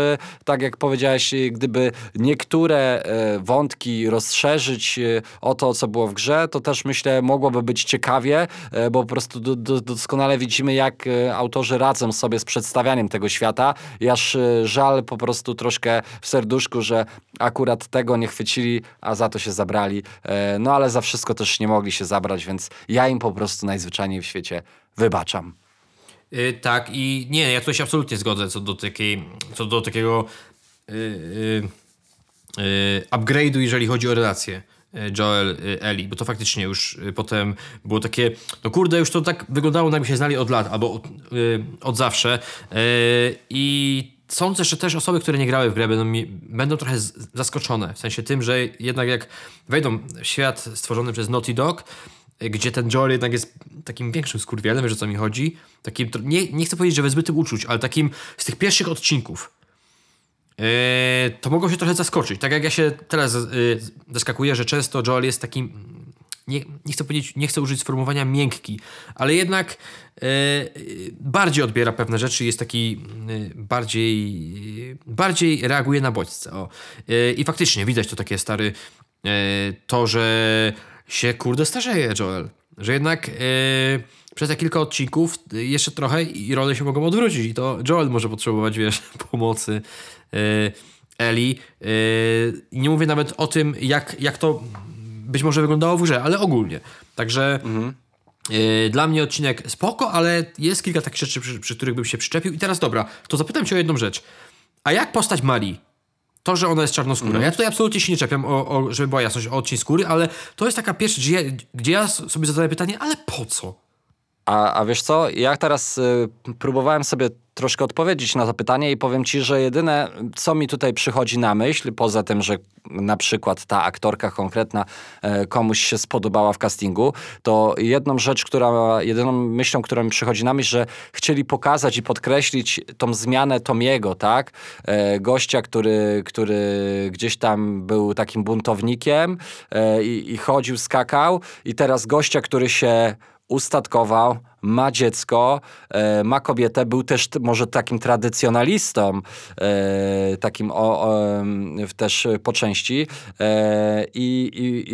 tak jak powiedziałeś, gdyby niektóre wątki rozszerzyć o to, co było w grze, to też myślę mogłoby być ciekawie, bo po prostu do, do, doskonale widzimy, jak autorzy radzą sobie z przedstawianiem tego świata i aż e, żal po prostu troszkę w serduszku, że akurat tego nie chwycili, a za to się zabrali. No ale za wszystko też nie mogli się zabrać, więc ja im po prostu najzwyczajniej w świecie wybaczam. Y, tak, i nie, ja tutaj się absolutnie zgodzę co do takiej, co do takiego y, y, y, upgrade'u, jeżeli chodzi o relację y, Joel, y, Ellie, bo to faktycznie już y, potem było takie, no kurde, już to tak wyglądało, jakby się znali od lat, albo od, od zawsze i sądzę, że też osoby, które nie grały w grę będą, mi, będą trochę z- zaskoczone, w sensie tym, że jednak jak wejdą w świat stworzony przez Naughty Dog, gdzie ten Joel jednak jest takim większym skurwielem, wiesz o co mi chodzi? Takim, nie, nie chcę powiedzieć, że wyzbytym uczuć, ale takim z tych pierwszych odcinków. Yy, to mogą się trochę zaskoczyć. Tak jak ja się teraz yy, zaskakuję, że często Joel jest takim, nie, nie chcę powiedzieć, nie chcę użyć sformułowania miękki, ale jednak yy, yy, bardziej odbiera pewne rzeczy, jest taki yy, bardziej, bardziej reaguje na bodźce. O. I faktycznie widać to takie stary, to, że się kurde starzeje Joel. Że jednak przez te kilka odcinków jeszcze trochę i role się mogą odwrócić. I to Joel może potrzebować, wiesz, pomocy Eli. Nie mówię nawet o tym, jak, jak to być może wyglądało w grze, ale ogólnie. Także yy, dla mnie odcinek spoko, ale jest kilka takich rzeczy, przy, przy których bym się przyczepił. I teraz dobra, to zapytam cię o jedną rzecz. A jak postać Marii? To, że ona jest czarnoskóra. Ja tutaj absolutnie się nie czepiam, o, o, żeby była jasność, o odcień skóry, ale to jest taka pierwsza, gdzie ja, gdzie ja sobie zadaję pytanie, ale po co? A, a wiesz co, ja teraz y, próbowałem sobie troszkę odpowiedzieć na to pytanie i powiem ci, że jedyne, co mi tutaj przychodzi na myśl, poza tym, że na przykład ta aktorka konkretna e, komuś się spodobała w castingu, to jedną rzecz, która, jedyną myślą, która mi przychodzi na myśl, że chcieli pokazać i podkreślić tą zmianę Tomiego, tak? E, gościa, który, który gdzieś tam był takim buntownikiem e, i, i chodził, skakał i teraz gościa, który się ustatkował, ma dziecko, e, ma kobietę, był też może takim tradycjonalistą, e, takim o, o, też po części e, i, i,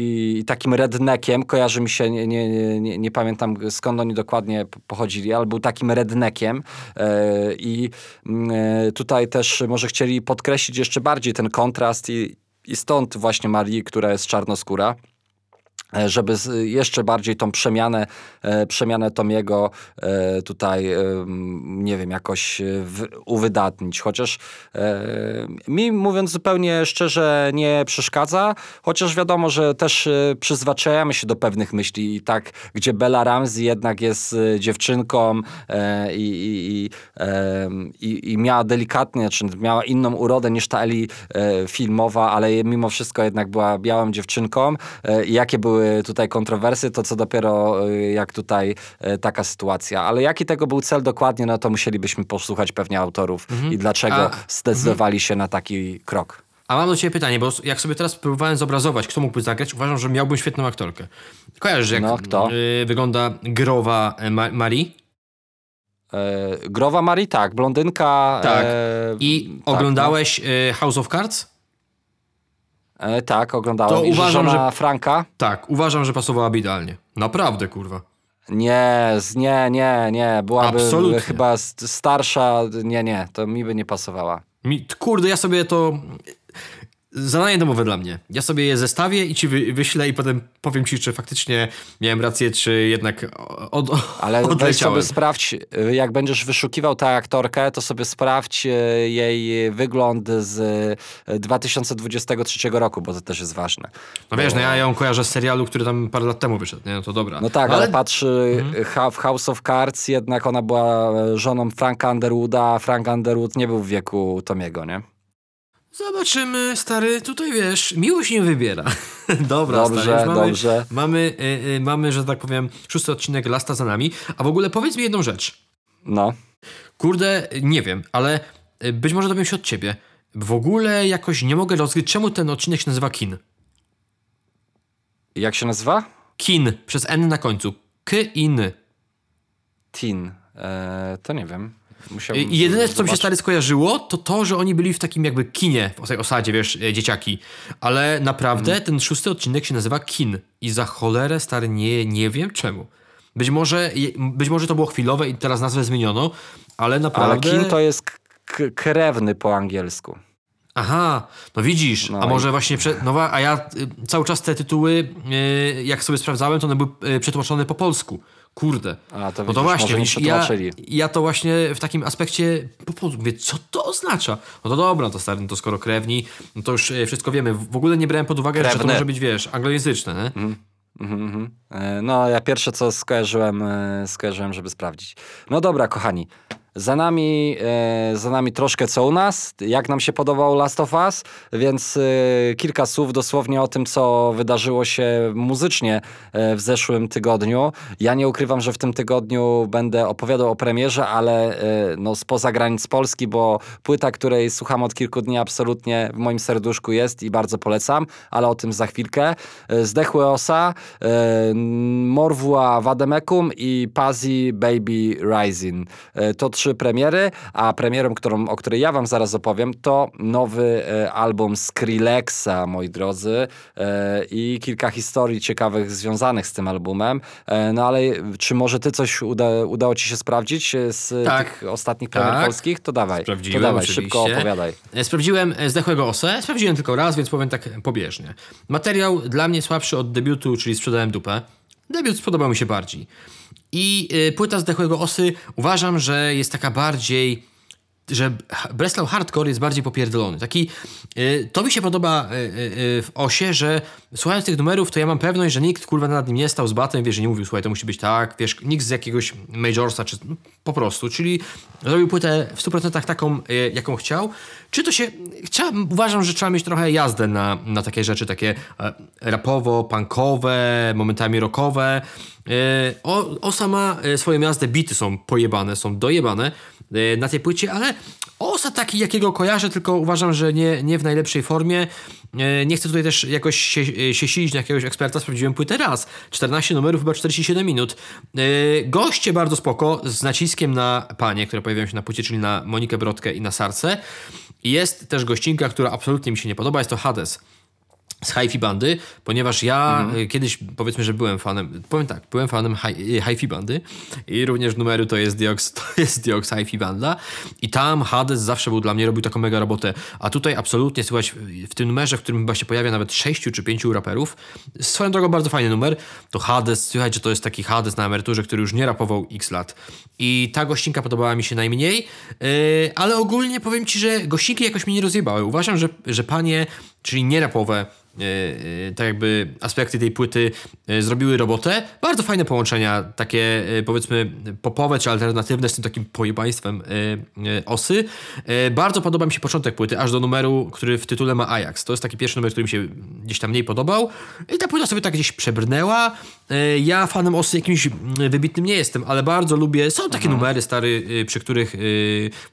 i takim redneckiem, kojarzy mi się, nie, nie, nie- nie, pamiętam skąd oni dokładnie pochodzili, ale był takim redneckiem e, i e, tutaj też może chcieli podkreślić jeszcze bardziej ten kontrast i, i stąd właśnie Marii, która jest czarnoskóra żeby z- jeszcze bardziej tą przemianę, e, przemianę Tomiego e, tutaj, e, nie wiem, jakoś e, uwydatnić. Chociaż e, mi, mówiąc zupełnie szczerze, nie przeszkadza, chociaż wiadomo, że też e, przyzwyczajamy się do pewnych myśli i tak, gdzie Bella Ramsey jednak jest e, dziewczynką e, i, i, i, i, miała delikatnie, czy miała inną urodę niż ta Eli e, filmowa, ale mimo wszystko jednak była białą dziewczynką. E, jakie były tutaj kontrowersje, to co dopiero e, jak tutaj e, taka sytuacja. Ale jaki tego był cel dokładnie, no to musielibyśmy posłuchać pewnie autorów i dlaczego A- zdecydowali się na taki krok. A mam do ciebie pytanie, bo jak sobie teraz próbowałem zobrazować, kto mógłby zagrać, uważam, że miałbym świetną aktorkę. Kojarzysz, jak No, kto? y, wygląda growa Ma- Marii? E, Growa Marii, tak, blondynka. Tak. E, I tak, oglądałeś y, House of Cards? E, tak, oglądałem. To I uważam, żona Franka. Tak, uważam, że pasowałaby idealnie. Naprawdę, kurwa. Nie, nie, nie, nie. Byłaby Absolutnie. chyba st- starsza. Nie, nie, to mi by nie pasowała. Mi, kurde, ja sobie to... Zadanie domowe dla mnie. Ja sobie je zestawię i ci wy, wyślę i potem powiem ci, czy faktycznie miałem rację, czy jednak od, Ale odleciałem. sobie sprawdź, y, jak będziesz wyszukiwał tę aktorkę, to sobie sprawdź y, jej wygląd z y, 2023 roku, bo to też jest ważne. No wiesz, no ja ją kojarzę z serialu, który tam parę lat temu wyszedł, nie? No to dobra. No tak, ale, patrz, y, ha- w House of Cards jednak ona była y, żoną Franka Underwooda, a Frank Underwood nie był w wieku Tomiego, nie? Zobaczymy, stary, tutaj wiesz, miłość nie wybiera. Dobra, Dobrze, stary, mamy, dobrze. Mamy, y, y, mamy, że tak powiem, szósty odcinek Lasta za nami. A w ogóle powiedz mi jedną rzecz. No. Kurde, nie wiem, ale y, być może dowiem się od ciebie. W ogóle jakoś nie mogę rozgryć, czemu ten odcinek się nazywa Kin. Jak się nazywa? Kin, przez N na końcu. K-in. Teen. E, to nie wiem. Musiałbym I jedyne, co mi się stary skojarzyło, to to, że oni byli w takim jakby kinie, w tej osadzie, wiesz, e, dzieciaki. Ale naprawdę Mhm. ten szósty odcinek się nazywa Kin. I za cholerę, stary, nie, nie wiem czemu. Być może, być może to było chwilowe i teraz nazwę zmieniono, ale Ale naprawdę... kin to jest krewny po angielsku. Aha, no widzisz, No a i- może właśnie, prze... no a ja y, cały czas te tytuły, y, jak sobie sprawdzałem, to one były y, przetłumaczone po polsku. Kurde. A, to no to właśnie, widzisz, ja, ja to właśnie w takim aspekcie mówię, co to oznacza? No to dobra, to stary, no to skoro krewni, no to już y, wszystko wiemy. W ogóle nie brałem pod uwagę, że to może być, wiesz, anglojęzyczne, nie? Mhm, mhm. E, No, ja pierwsze co skojarzyłem, e, skojarzyłem, żeby sprawdzić. No dobra, kochani. Za nami, e, za nami troszkę co u nas, jak nam się podobał Last of Us, więc e, kilka słów dosłownie o tym, co wydarzyło się muzycznie e, w zeszłym tygodniu. Ja nie ukrywam, że w tym tygodniu będę opowiadał o premierze, ale e, no, spoza granic Polski, bo płyta, której słucham od kilku dni absolutnie w moim serduszku jest i bardzo polecam, ale o tym za chwilkę. E, Zdechły Osa, e, Morwua Wademekum i Pazi Baby Rising. To trzy premiery, a premierą, którą, o której ja wam zaraz opowiem, to nowy e, album Skrillexa, moi drodzy, e, i kilka historii ciekawych związanych z tym albumem. E, No ale czy może ty coś uda, udało ci się sprawdzić e, z Tak. tych ostatnich premier Tak. polskich? To dawaj, Sprawdziłem, to dawaj, oczywiście. szybko opowiadaj. E, Sprawdziłem e, Zdechłego Osę, sprawdziłem tylko raz, więc powiem tak pobieżnie. Materiał dla mnie słabszy od debiutu, czyli Sprzedałem dupę. Debiut spodobał mi się bardziej. I y, płyta Zdechłego Osy uważam, że jest taka bardziej że Breslau Hardcore jest bardziej popierdolony. Taki, y, to mi się podoba y, w osie, że słuchając tych numerów, to ja mam pewność, że nikt kurwa nad nim nie stał z batem, wiesz, że nie mówił, słuchaj, to musi być tak, wiesz, nikt z jakiegoś majorsa, czy no, po prostu, czyli zrobił płytę w 100% taką, jaką chciał. Czy to się, uważam, że trzeba mieć trochę jazdę na, na takie rzeczy, takie e, rapowo-punkowe, momentami rockowe. E, o, ma e, swoją jazdę, bity są pojebane, są dojebane e, na tej płycie, ale Osa taki, jakiego kojarzę, tylko uważam, że nie, nie w najlepszej formie. Nie chcę tutaj też jakoś się, się silić na jakiegoś eksperta, sprawdziłem płytę raz. 14 numerów, chyba 47 minut. Goście bardzo spoko, z naciskiem na panie, które pojawiają się na płycie, czyli na Monikę Brodkę i na Sarce. Jest też gościnka, która absolutnie mi się nie podoba, jest to Hades z hi-fi bandy, ponieważ ja y, kiedyś powiedzmy, że byłem fanem, powiem tak, byłem fanem y, hi-fi bandy i również numeru to jest Diox, to jest Diox hi-fi banda i tam Hades zawsze był dla mnie, robił taką mega robotę, a tutaj absolutnie słychać w tym numerze, w którym chyba się pojawia nawet sześciu czy pięciu raperów, swoją drogą bardzo fajny numer, to Hades, słychać, że to jest taki Hades na emeryturze, który już nie rapował x lat. I ta gościnka podobała mi się najmniej, yy, ale ogólnie powiem Ci, że gościnki jakoś mnie nie rozjebały, uważam, że, że panie, czyli nierapowe e, e, tak jakby aspekty tej płyty e, zrobiły robotę. Bardzo fajne połączenia, takie e, powiedzmy popowe czy alternatywne z tym takim pojebaństwem osy. Bardzo podoba mi się początek płyty, aż do numeru, który w tytule ma Ajax. To jest taki pierwszy numer, który mi się gdzieś tam mniej podobał. I ta płyta sobie tak gdzieś przebrnęła. Ja fanem osy jakimś wybitnym nie jestem, ale bardzo lubię. Są takie numery stary, przy których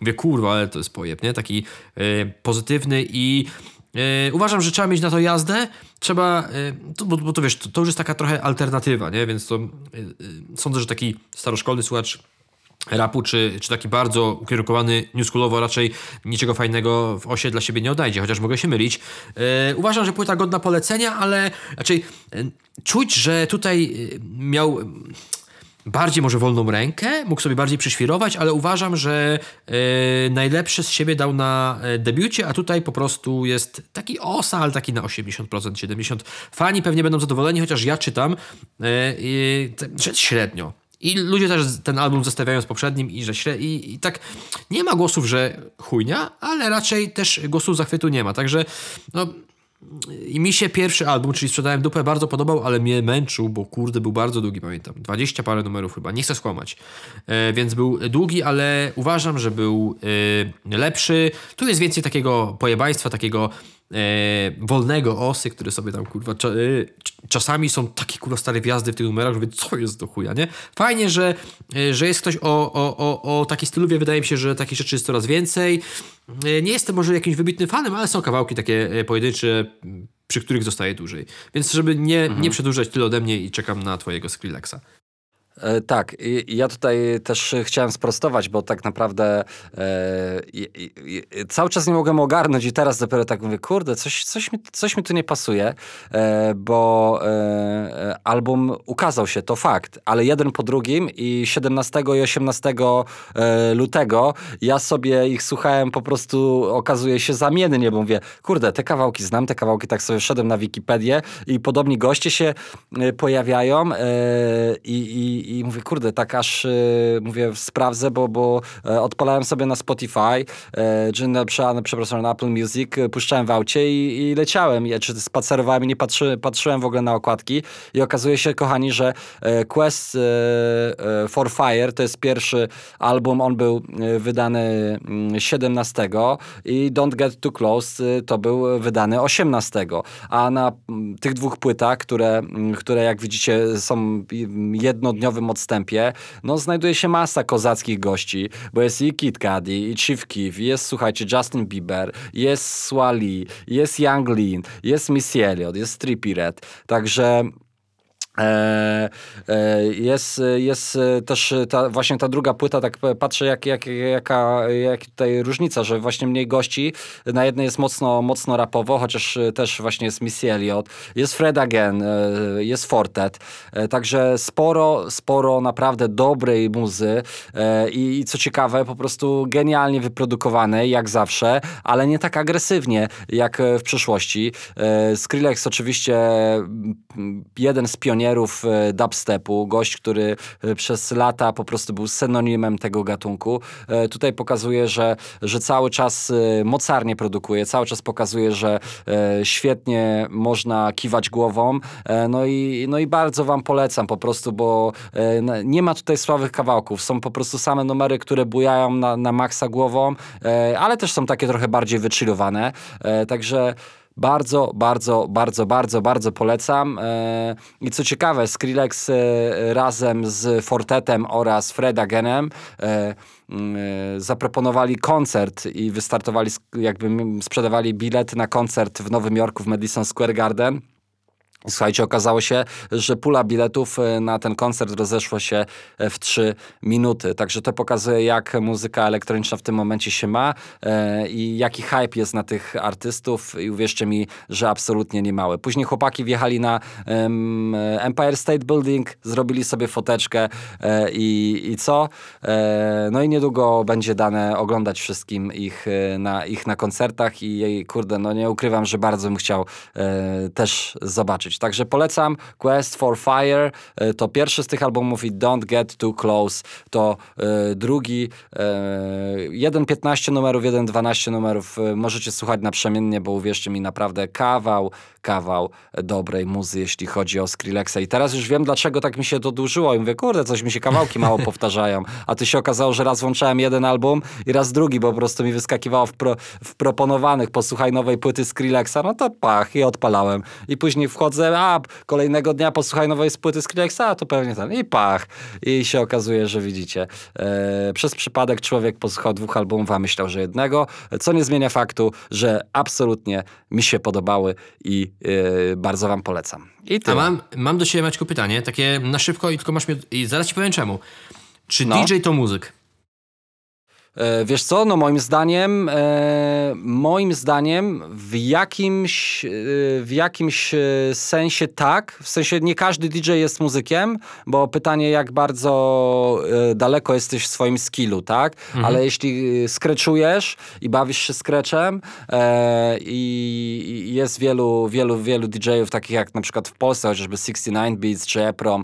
mówię, kurwa, ale to jest pojeb, nie? Taki pozytywny i E, uważam, że trzeba mieć na to jazdę. Trzeba, e, to, bo, bo to wiesz, to, to już jest taka trochę alternatywa, nie? Więc to e, sądzę, że taki staroszkolny słuchacz rapu, czy, czy taki bardzo ukierunkowany newschoolowo raczej niczego fajnego w osie dla siebie nie odnajdzie, chociaż mogę się mylić. Uważam, że płyta godna polecenia, ale raczej czuć, że tutaj miał bardziej może wolną rękę, mógł sobie bardziej przyświrować, ale uważam, że e, najlepsze z siebie dał na e, debiucie, a tutaj po prostu jest taki osa, taki na 80%, 70%. Fani pewnie będą zadowoleni, chociaż ja czytam te- że średnio. I ludzie też ten album zestawiają z poprzednim i że śre... I, i tak nie ma głosów, że chujnia, ale raczej też głosów zachwytu nie ma. Także no, i mi się pierwszy album, czyli Sprzedałem dupę, bardzo podobał, ale mnie męczył, bo kurde, był bardzo długi, pamiętam. 20 parę numerów chyba, nie chcę skłamać. E, więc był długi, ale uważam, że był e, lepszy. Tu jest więcej takiego pojebaństwa, takiego wolnego osy, który sobie tam kurwa cza, e, cz- czasami są takie kurwa stare wjazdy w tych numerach, że mówię, co jest do chuja, nie? Fajnie, że, e, że jest ktoś o, o, o, o takiej styluwie, wydaje mi się, że takich rzeczy jest coraz więcej. E, Nie jestem może jakimś wybitnym fanem, ale są kawałki takie e, pojedyncze, przy których zostaje dłużej. Więc żeby nie, nie przedłużać tyle ode mnie i czekam na twojego Skrillexa. E, tak, i, ja tutaj też chciałem sprostować, bo tak naprawdę e, cały czas nie mogłem ogarnąć i teraz dopiero tak mówię, kurde, coś, coś, mi, coś mi tu nie pasuje, e, bo e, album ukazał się, to fakt, ale jeden po drugim i 17 i 18 e, lutego ja sobie ich słuchałem po prostu, okazuje się zamiennie, bo mówię, kurde, te kawałki znam, te kawałki tak sobie wszedłem na Wikipedię i podobni goście się e, pojawiają i, i, i mówię, kurde, tak aż y, mówię, sprawdzę, bo, bo e, odpalałem sobie na Spotify, e, czy na, przepraszam, na Apple Music, e, puszczałem w aucie i, i leciałem, ja, czy spacerowałem i nie patrzy, patrzyłem w ogóle na okładki i okazuje się, kochani, że e, Quest e, e, for Fire to jest pierwszy album, on był e, wydany mm, 17 i Don't Get Too Close e, to był wydany 18, a na mm, tych dwóch płytach, które, mm, które jak widzicie są jednodniowym odstępie, no znajduje się masa kozackich gości, bo jest i Kid Cudi, i Chief Keef, jest słuchajcie Justin Bieber, jest Swali, jest Young Lean, jest Missy Elliott, jest Trippie Red, także jest, jest też ta, właśnie ta druga płyta, tak patrzę jak, jak, jaka jak tutaj różnica, że właśnie mniej gości, na jednej jest mocno, mocno rapowo, chociaż też właśnie jest Missy Elliott, jest Fred Again, e, jest Fortet, także sporo, sporo naprawdę dobrej muzy. I, i co ciekawe, po prostu genialnie wyprodukowane, jak zawsze, ale nie tak agresywnie, jak w przeszłości. Skrillex oczywiście jeden z pionierów pionierów e, dubstepu, gość, który e, przez lata po prostu był synonimem tego gatunku. E, tutaj pokazuje, że, że cały czas mocarnie produkuje, cały czas pokazuje, że świetnie można kiwać głową. No i, no i bardzo wam polecam po prostu, bo nie ma tutaj słabych kawałków. Są po prostu same numery, które bujają na, na maksa głową, ale też są takie trochę bardziej wychillowane. Także bardzo, bardzo, bardzo, bardzo, bardzo polecam. E, I co ciekawe, Skrillex e, razem z Fortetem oraz Fred Agenem e, zaproponowali koncert i wystartowali, jakby sprzedawali bilety na koncert w Nowym Jorku w Madison Square Garden. Słuchajcie, okazało się, że pula biletów e, na ten koncert rozeszła się e, w 3 minuty. Także to pokazuje, jak muzyka elektroniczna w tym momencie się ma e, i jaki hype jest na tych artystów. I uwierzcie mi, że absolutnie nie mały. Później chłopaki wjechali na Empire State Building, zrobili sobie foteczkę i, i co? No i niedługo będzie dane oglądać wszystkim ich na, ich na koncertach i kurde, no nie ukrywam, że bardzo bym chciał też zobaczyć zobaczyć. Także polecam Quest for Fire, e, to pierwszy z tych albumów i Don't Get Too Close to e, drugi. E, 1.15 numerów, 1.12 numerów e, możecie słuchać naprzemiennie, bo uwierzcie mi, naprawdę kawał, kawał dobrej muzy, jeśli chodzi o Skrillexa. I teraz już wiem, dlaczego tak mi się to dłużyło. I mówię, kurde, coś mi się kawałki mało powtarzają. A ty się okazało, że raz włączałem jeden album i raz drugi, bo po prostu mi wyskakiwało w, pro, w proponowanych, posłuchaj nowej płyty Skrillexa, no to pach i odpalałem. I później wchodzę kolejnego dnia posłuchaj nowej płyty Skrillexa, to pewnie ten i pach. I się okazuje, że widzicie, e, przez przypadek człowiek posłuchał dwóch albumów, a myślał, że jednego, co nie zmienia faktu, że absolutnie mi się podobały i e, bardzo wam polecam. I A mam, mam do siebie, Maćku, pytanie, takie na szybko i tylko masz mnie, i zaraz ci powiem czemu. Czy no. DJ to muzyk? E, wiesz co, no moim zdaniem, e, moim zdaniem w jakimś, e, w jakimś sensie tak, w sensie nie każdy DJ jest muzykiem, bo pytanie jak bardzo daleko jesteś w swoim skillu, tak? Mhm. Ale jeśli skreczujesz i bawisz się skreczem i jest wielu, wielu, wielu DJ-ów takich jak na przykład w Polsce, chociażby 69 Beats czy Eprom,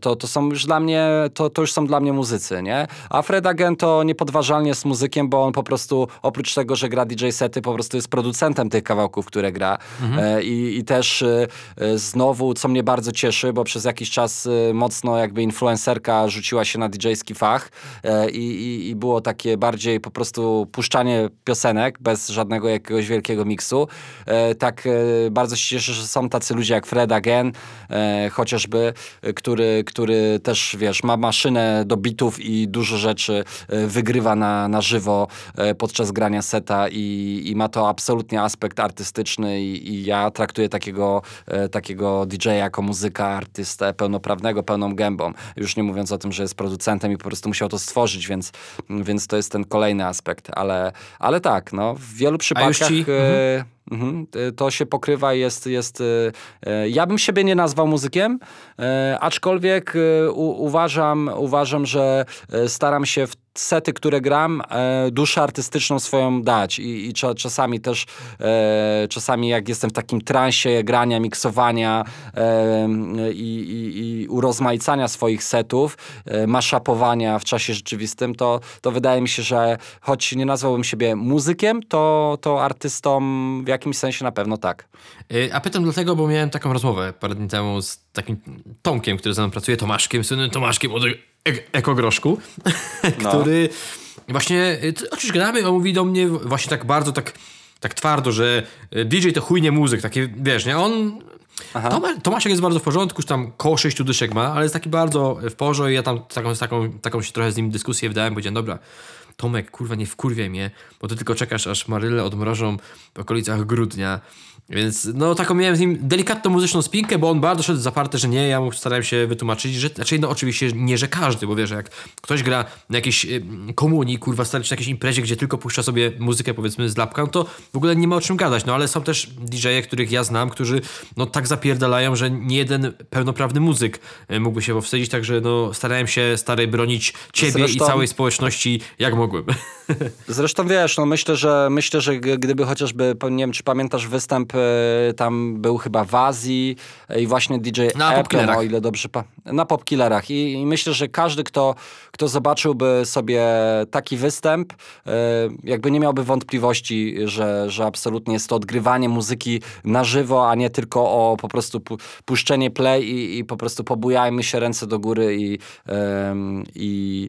to, to są już dla mnie, to, to już są dla mnie muzycy, nie? A Fred Agent to nie podważa niezauważalnie jest muzykiem, bo on po prostu oprócz tego, że gra DJ sety, po prostu jest producentem tych kawałków, które gra. Mhm. E, I, I też e, e, znowu, co mnie bardzo cieszy, bo przez jakiś czas mocno jakby influencerka rzuciła się na DJ-ski fach i, i, i było takie bardziej po prostu puszczanie piosenek bez żadnego jakiegoś wielkiego miksu. Tak bardzo się cieszę, że są tacy ludzie jak Fred Again, chociażby, który, który też, wiesz, ma maszynę do bitów i dużo rzeczy wygrywa na, na żywo e, podczas grania seta i, i ma to absolutnie aspekt artystyczny i, i ja traktuję takiego, e, takiego DJ-a jako muzyka, artystę pełnoprawnego, pełną gębą. Już nie mówiąc o tym, że jest producentem i po prostu musiał to stworzyć, więc, więc to jest ten kolejny aspekt. Ale, ale tak, no, w wielu przypadkach... ci- e, Mhm. Y, To się pokrywa, jest, jest. y, y, Ja bym siebie nie nazwał muzykiem, aczkolwiek u, uważam, uważam, że staram się w sety, które gram, e, duszę artystyczną swoją dać i, i cza, czasami też, e, czasami jak jestem w takim transie grania, miksowania e, i, i, i urozmaicania swoich setów, e, maszapowania w czasie rzeczywistym, to, to wydaje mi się, że choć nie nazwałbym siebie muzykiem, to, to artystą w jakimś sensie na pewno tak. Y, A pytam dlatego, bo miałem taką rozmowę parę dni temu z takim Tomkiem, który ze mną pracuje, Tomaszkiem, słynnym Tomaszkiem od Ekogroszku, No. który właśnie, y, oczywiście gadamy, on mówi do mnie właśnie tak bardzo, tak, tak twardo, że y, DJ to chuj nie muzyk, takie, wiesz, nie, on... Toma, Tomaszek jest bardzo w porządku, już tam koło sześciu dyszek ma, ale jest taki bardzo w porządku i ja tam taką, taką, taką się trochę z nim dyskusję wdałem, powiedziałem, dobra, Tomek, kurwa, nie wkurwiaj mnie, bo ty tylko czekasz, aż Maryle odmrożą w okolicach grudnia. Więc no taką miałem z nim delikatną muzyczną spinkę, bo on bardzo szedł zaparte, że nie, ja mu starałem się wytłumaczyć, że znaczy no oczywiście nie, że każdy, bo wiesz, jak ktoś gra na jakiejś y, komunii, kurwa, stary, czy na jakiejś imprezie, gdzie tylko puszcza sobie muzykę powiedzmy z lapka, no to w ogóle nie ma o czym gadać, no ale są też DJ-e, których ja znam, którzy no tak zapierdalają, że nie jeden pełnoprawny muzyk y, mógłby się powstydzić, także no starałem się stary bronić ciebie Zresztą- i całej społeczności jak mogłem. Zresztą wiesz, no myślę, że myślę, że gdyby chociażby, nie wiem, czy pamiętasz występ, e, tam był chyba w Azji e, i właśnie DJ Na Popkillerach. o ile dobrze pa- na Popkillerach I, i myślę, że każdy, kto, kto zobaczyłby sobie taki występ, e, jakby nie miałby wątpliwości, że, że absolutnie jest to odgrywanie muzyki na żywo, a nie tylko o po prostu pu- puszczenie play i, i po prostu pobujajmy się ręce do góry i, i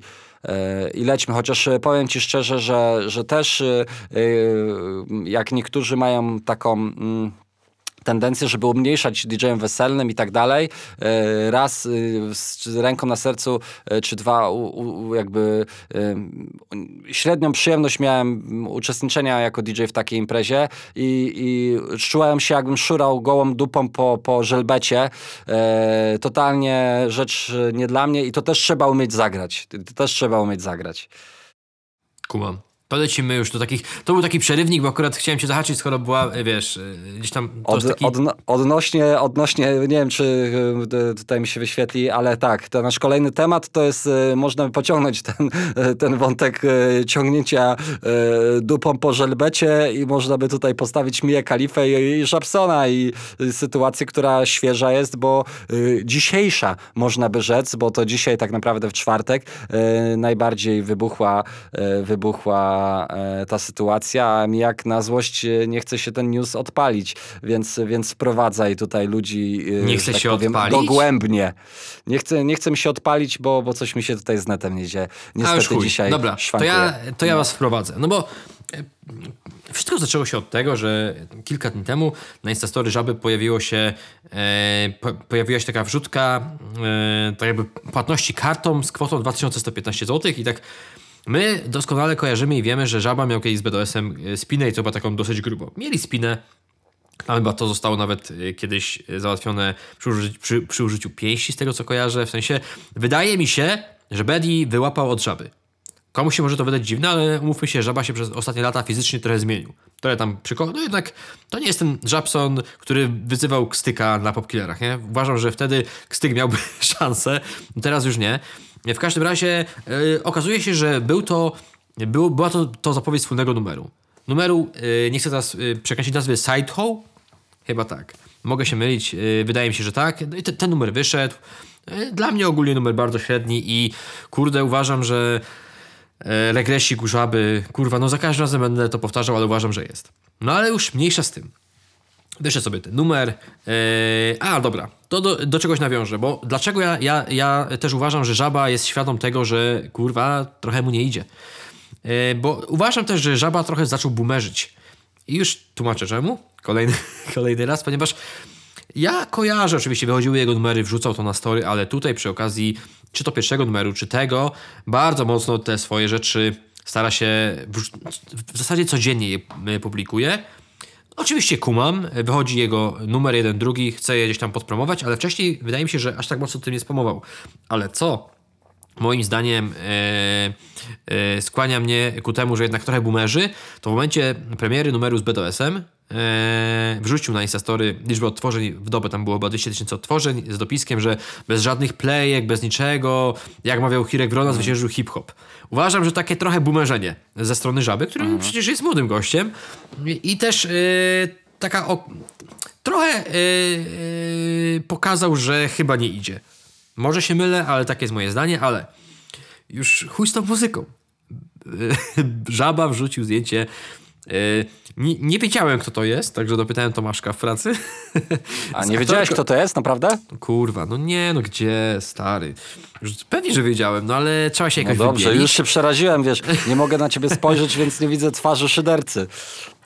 i lećmy. Chociaż e, powiem ci szczerze, że, że też e, e, jak niektórzy mają taką mm, tendencję, żeby umniejszać DJ-em weselnym i tak dalej. E, Raz y, z ręką na sercu, e, czy dwa, jakby y, średnią przyjemność miałem uczestniczenia jako DJ w takiej imprezie i, i czułem się jakbym szurał gołą dupą po, po żelbecie. E, totalnie rzecz e, nie dla mnie i to też trzeba umieć zagrać. To też trzeba umieć zagrać. Kumam. To lecimy już do takich. To był taki przerywnik, bo akurat chciałem cię zahaczyć, skoro była, e, wiesz, e, gdzieś tam. Od, taki... odno, odnośnie, odnośnie, nie wiem czy y, tutaj mi się wyświetli, ale tak, to nasz kolejny temat to jest, można by pociągnąć ten, ten wątek ciągnięcia dupą po żelbecie i można by tutaj postawić Mię Kalifę i, i Żabsona i sytuację, która świeża jest, bo dzisiejsza można by rzec, bo to dzisiaj tak naprawdę w czwartek najbardziej wybuchła, wybuchła e, ta sytuacja, a mi jak na złość e, nie chce się ten news odpalić, więc, więc wprowadzaj tutaj ludzi e, Nie chce tak się powiem, odpalić? dogłębnie. Nie chcę, nie chce mi się odpalić, bo, bo coś mi się tutaj z netem nie dzieje. Niestety dzisiaj Dobra, to ja, to ja was wprowadzę. No bo wszystko zaczęło się od tego, że kilka dni temu na Instastory Żaby pojawiło się, e, po, pojawiła się taka wrzutka e, tak jakby płatności kartą z kwotą 2115 zł i tak my doskonale kojarzymy i wiemy, że Żaba miał kiedyś z BDS-em e, spinę i to była taką dosyć grubą. Mieli spinę, a chyba to zostało nawet e, kiedyś e, załatwione przy użyciu, przy, przy użyciu pięści, z tego co kojarzę. W sensie, wydaje mi się, że Bedi wyłapał od żaby. Komuś się może to wydać dziwne, ale umówmy się, żaba się przez ostatnie lata fizycznie trochę zmienił. Trochę tam przyko... No jednak to nie jest ten Żabson, który wyzywał Kstyka na popkillerach, nie? Uważam, że wtedy Kstyk miałby szansę, teraz już nie. W każdym razie yy, okazuje się, że był to, był, była to, to zapowiedź wspólnego numeru. Numeru, yy, nie chcę teraz yy, przekręcić nazwy Sidehow, Chyba tak. Mogę się mylić, yy, wydaje mi się, że tak. No i te, ten numer wyszedł. Dla mnie ogólnie numer bardzo średni i kurde, uważam, że e, regresik żaby, kurwa, no za każdym razem będę to powtarzał, ale uważam, że jest. No ale już mniejsza z tym. Wyszedł sobie ten numer. Yy, a, dobra, to do, do czegoś nawiążę, bo dlaczego ja, ja, ja też uważam, że żaba jest świadom tego, że kurwa, trochę mu nie idzie. Yy, bo uważam też, że żaba trochę zaczął boomerzyć. I już tłumaczę czemu. Kolejny, kolejny raz, ponieważ ja kojarzę, oczywiście wychodziły jego numery, wrzucał to na story, ale tutaj przy okazji, czy to pierwszego numeru, czy tego, bardzo mocno te swoje rzeczy Stara się, wrz- w zasadzie codziennie je y, publikuje. Oczywiście kumam, wychodzi jego numer jeden, drugi, chce je gdzieś tam podpromować, ale wcześniej wydaje mi się, że aż tak mocno tym nie spamował. Ale co moim zdaniem e, e, skłania mnie ku temu, że jednak trochę boomerzy, to w momencie premiery numeru z BDS-em e, wrzucił na Instastory liczbę odtworzeń w dobę, tam było chyba 200 tysięcy odtworzeń z dopiskiem, że bez żadnych playek, bez niczego, jak mawiał Hirek Wrona, zwyciężył hip-hop. Uważam, że takie trochę boomerzenie ze strony Żaby, który przecież jest młodym gościem i, i też taka o, trochę e, pokazał, że chyba nie idzie. Może się mylę, ale takie jest moje zdanie, ale już chuj z tą muzyką. Żaba wrzucił zdjęcie. Yy, Nie, nie wiedziałem, kto to jest, także dopytałem Tomaszka w pracy. A nie wiedziałeś, kto to jest, naprawdę? Kurwa, no nie, no gdzie, stary. Już Pewnie, że wiedziałem, no ale trzeba się No jakoś dobrze, wybielić. już się przeraziłem, wiesz, nie mogę na ciebie spojrzeć, więc nie widzę twarzy szydercy.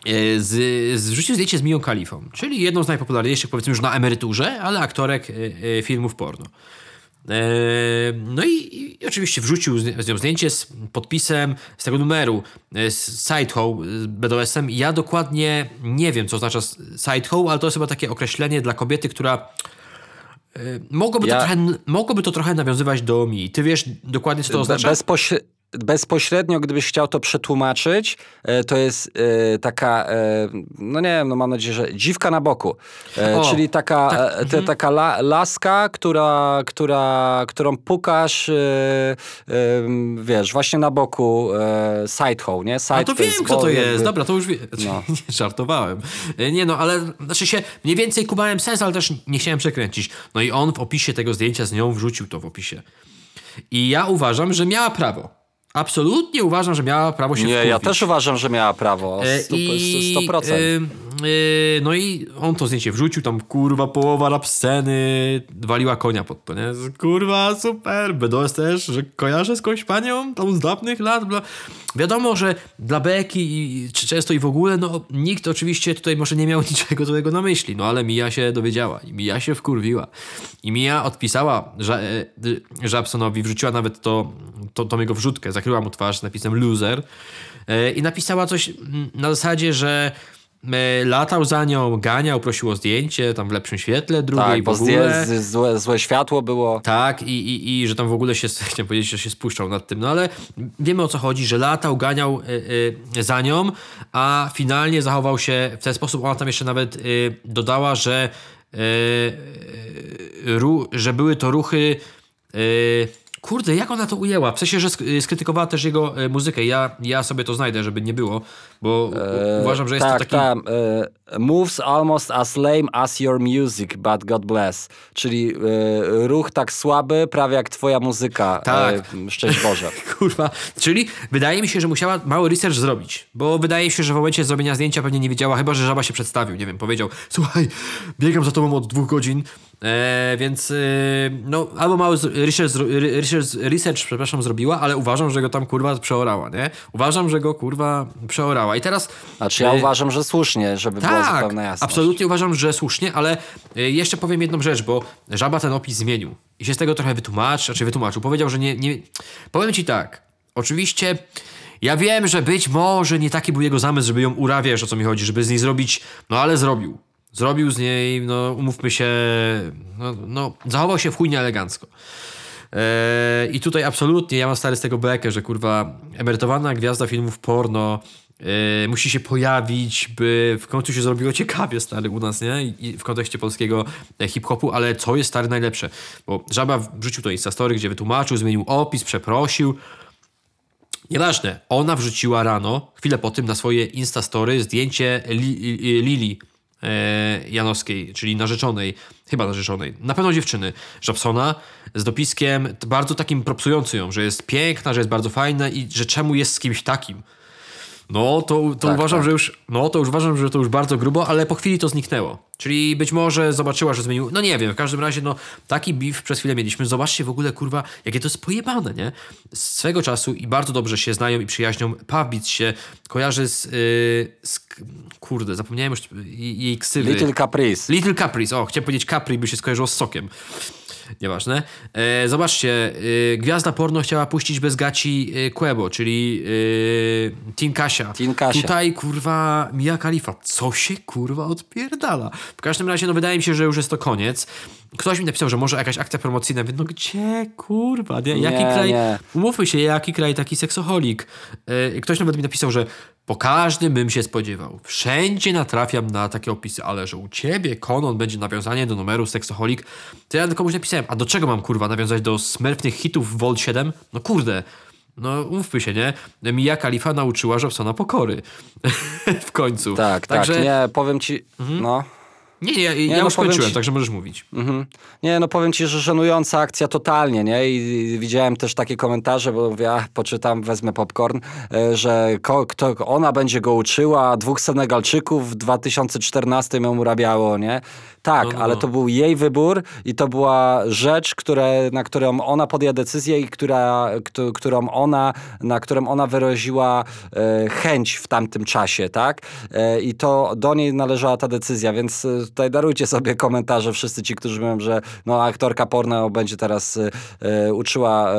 E, Z, zrzucił zdjęcie z Miją Kalifą, czyli jedną z najpopularniejszych, powiedzmy już na emeryturze, ale aktorek e, e, filmów porno. E, No i, i oczywiście wrzucił z, nią zdjęcie z podpisem z tego numeru, e, z Sidehoe, z BDS-em. Ja dokładnie nie wiem, co oznacza Sidehoe, ale to jest chyba takie określenie dla kobiety, która e, mogłoby, Ja- to, trochę, mogłoby to trochę nawiązywać do mi. Ty wiesz dokładnie, co to oznacza? Bezpośrednio, gdybyś chciał to przetłumaczyć, e, to jest e, taka, e, no nie wiem, no mam nadzieję, że dziwka na boku. O, czyli taka, tak, te, taka la, laska, która, która, którą pukasz, wiesz, właśnie na boku e, sidehoe, nie? Side A to wiem, kto to jest. jakby- Dobra, to już wiem. No. Nie, żartowałem. Nie no, ale znaczy się mniej więcej kumałem sens, ale też nie chciałem przekręcić. No i on w opisie tego zdjęcia z nią wrzucił to w opisie. I ja uważam, że miała prawo. Absolutnie uważam, że miała prawo się Nie, ja wkurwić. też uważam, że miała prawo. E, Stu- I, 100%. e, e, no i on to zdjęcie wrzucił, tam kurwa połowa rap sceny waliła konia pod to, nie? Kurwa, super, BDS też, że kojarzę skądś panią, tam z dawnych lat, bla. Wiadomo, że dla Beki i, czy często i w ogóle, no nikt oczywiście tutaj może nie miał niczego złego na myśli, no ale Mija się dowiedziała i Mija się wkurwiła. I Mija odpisała Ża- e, Żabsonowi, wrzuciła nawet to, to, tą jego wrzutkę, zakryła mu twarz napisem loser e, i napisała coś mm, na zasadzie, że e, latał za nią, ganiał, prosił o zdjęcie, tam w lepszym świetle, drugiej tak, w bo ogóle. zdję, z, złe, złe światło było. Tak, i, i, i że tam w ogóle się, chciałem powiedzieć, że się spuszczał nad tym, no ale wiemy o co chodzi, że latał, ganiał y, y, za nią, a finalnie zachował się w ten sposób, ona tam jeszcze nawet y, dodała, że, ru, że były to ruchy Kurde, jak ona to ujęła? W sensie, że sk- skrytykowała też jego y, muzykę. Ja, ja sobie to znajdę, żeby nie było, bo u- uważam, że jest tak, to taki... Tak, e, moves almost as lame as your music, but God bless. Czyli e, ruch tak słaby, prawie jak twoja muzyka. Tak. E, szczęść Boże. Kurwa. Czyli wydaje mi się, że musiała mały research zrobić, bo wydaje mi się, że w momencie zrobienia zdjęcia pewnie nie wiedziała, chyba że żaba się przedstawił, nie wiem, powiedział, słuchaj, biegam za tobą od dwóch godzin, e, więc e, no, albo mały research, research, research, przepraszam, zrobiła, ale uważam, że go tam kurwa przeorała, nie? Uważam, że go kurwa przeorała. I teraz... Znaczy ja e, uważam, że słusznie, żeby była tak, zupełna jasność. absolutnie uważam, że słusznie, ale y, jeszcze powiem jedną rzecz, bo Żaba ten opis zmienił i się z tego trochę wytłumaczy, znaczy wytłumaczył. Powiedział, że nie, nie... Powiem ci tak, oczywiście ja wiem, że być może nie taki był jego zamysł, żeby ją urawiać, o co mi chodzi, żeby z niej zrobić, no ale zrobił. Zrobił z niej, no umówmy się, no, no zachował się w chuj elegancko. Eee, I tutaj absolutnie ja mam stary z tego bekę, że kurwa emerytowana gwiazda filmów porno e, musi się pojawić, by w końcu się zrobiło ciekawie stary u nas, nie? I w kontekście polskiego e, hip-hopu, ale co jest stary najlepsze? Bo Żaba wrzucił to Instastory, gdzie wytłumaczył, zmienił opis, przeprosił. Nieważne, ona wrzuciła rano, chwilę po tym na swoje Instastory zdjęcie li, li, Lili e, Janowskiej, czyli narzeczonej, chyba narzeczonej, na pewno dziewczyny, Żabsona, z dopiskiem bardzo takim propsującym ją, że jest piękna, że jest bardzo fajna i że czemu jest z kimś takim. No, to, to Tak, uważam, tak. że już. No, to już uważam, że to już bardzo grubo, ale po chwili to zniknęło. Czyli być może zobaczyła, że zmienił. No nie wiem, w każdym razie, no, taki beef przez chwilę mieliśmy. Zobaczcie w ogóle, kurwa, jakie to jest pojebane, nie? Z swego czasu i bardzo dobrze się znają i przyjaźnią. Pawbic się kojarzy z. Yy, z kurde, zapomniałem już jej ksywy. Little Caprice. Little Caprice, o, chciałem powiedzieć Capri, by się skojarzyło z sokiem. Nieważne. E, zobaczcie, e, gwiazda porno chciała puścić bez gaci e, Quebo, czyli e, Team Kasia. Team Kasia. Tutaj, kurwa, Mia Khalifa. Co się, kurwa, odpierdala? W każdym razie, no wydaje mi się, że już jest to koniec. Ktoś mi napisał, że może jakaś akcja promocyjna, więc no gdzie, kurwa, nie? Jaki Nie, kraj, nie. umówmy się, jaki kraj taki seksoholik. E, Ktoś nawet mi napisał, że po każdym bym się spodziewał. Wszędzie natrafiam na takie opisy, ale że u ciebie Konon będzie nawiązanie do numeru seksoholik, to ja komuś napisałem, a do czego mam kurwa nawiązać do smurfnych hitów Volt 7? No kurde, no umówmy się, nie? Mia Khalifa nauczyła Robsona pokory. w końcu. Tak, Także, tak. Nie, powiem ci. No. Nie, nie, ja, ja no już kończyłem, ci- także możesz mówić. Mhm. Nie, no powiem ci, że żenująca akcja totalnie, nie? I, widziałem też takie komentarze, bo ach, poczytam, wezmę popcorn, e, że ko, kto, ona będzie go uczyła, dwóch Senegalczyków w 2014 ją urabiało, nie? Tak, No, no, ale to był jej wybór i to była rzecz, które, na którą ona podjęła decyzję i która, któ- którą ona, na którą ona wyraziła e, chęć w tamtym czasie, tak? E, I to do niej należała ta decyzja, więc e, tutaj darujcie sobie komentarze wszyscy ci, którzy mówią, że no, aktorka porno będzie teraz e, e, uczyła e,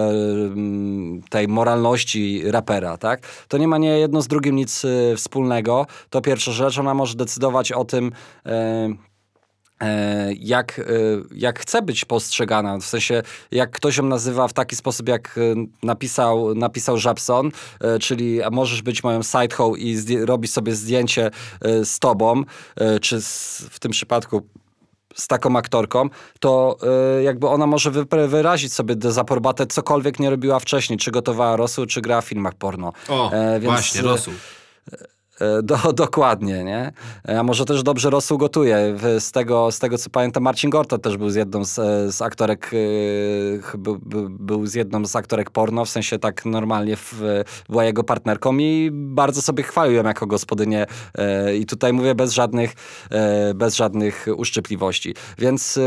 tej moralności rapera, tak? To nie ma nie jedno z drugim nic wspólnego. To pierwsza rzecz, ona może decydować o tym, jak, e, jak chce być postrzegana. W sensie, jak ktoś ją nazywa w taki sposób, jak e, napisał, napisał Żabson, e, czyli możesz być moją sidehoe i robić sobie zdjęcie e, z tobą, e, czy z, w tym przypadku z taką aktorką, to e, jakby ona może wyrazić sobie dezaprobatę, cokolwiek nie robiła wcześniej, czy gotowała rosół, czy grała w filmach porno. O, E, więc, właśnie, e, rosół. E, Do, dokładnie, nie? E, A może też dobrze rosół gotuje. Z tego, z tego co pamiętam, Marcin Gorta też był z jedną z, e, z aktorek, e, ch- był, z jedną z aktorek porno, w sensie tak normalnie w, była jego partnerką i bardzo sobie chwalił ją jako gospodynię i tutaj mówię bez żadnych, bez żadnych uszczypliwości. Więc...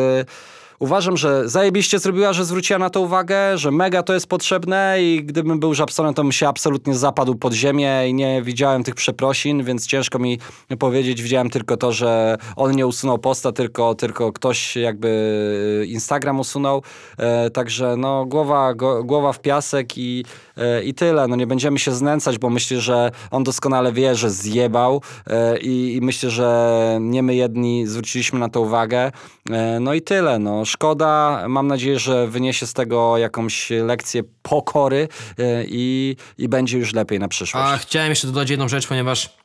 e, Uważam, że zajebiście zrobiła, że zwróciła na to uwagę, że mega to jest potrzebne i gdybym był Żabsonem, to bym się absolutnie zapadł pod ziemię i nie widziałem tych przeprosin, więc ciężko mi powiedzieć. Widziałem tylko to, że on nie usunął posta, tylko, tylko ktoś jakby Instagram usunął. E, także no głowa, go, głowa w piasek i, e, i tyle. No nie będziemy się znęcać, bo myślę, że on doskonale wie, że zjebał e, i, i myślę, że nie my jedni zwróciliśmy na to uwagę. E, no i tyle. No. Szkoda. Mam nadzieję, że wyniesie z tego jakąś lekcję pokory e, i, i będzie już lepiej na przyszłość. A chciałem jeszcze dodać jedną rzecz, ponieważ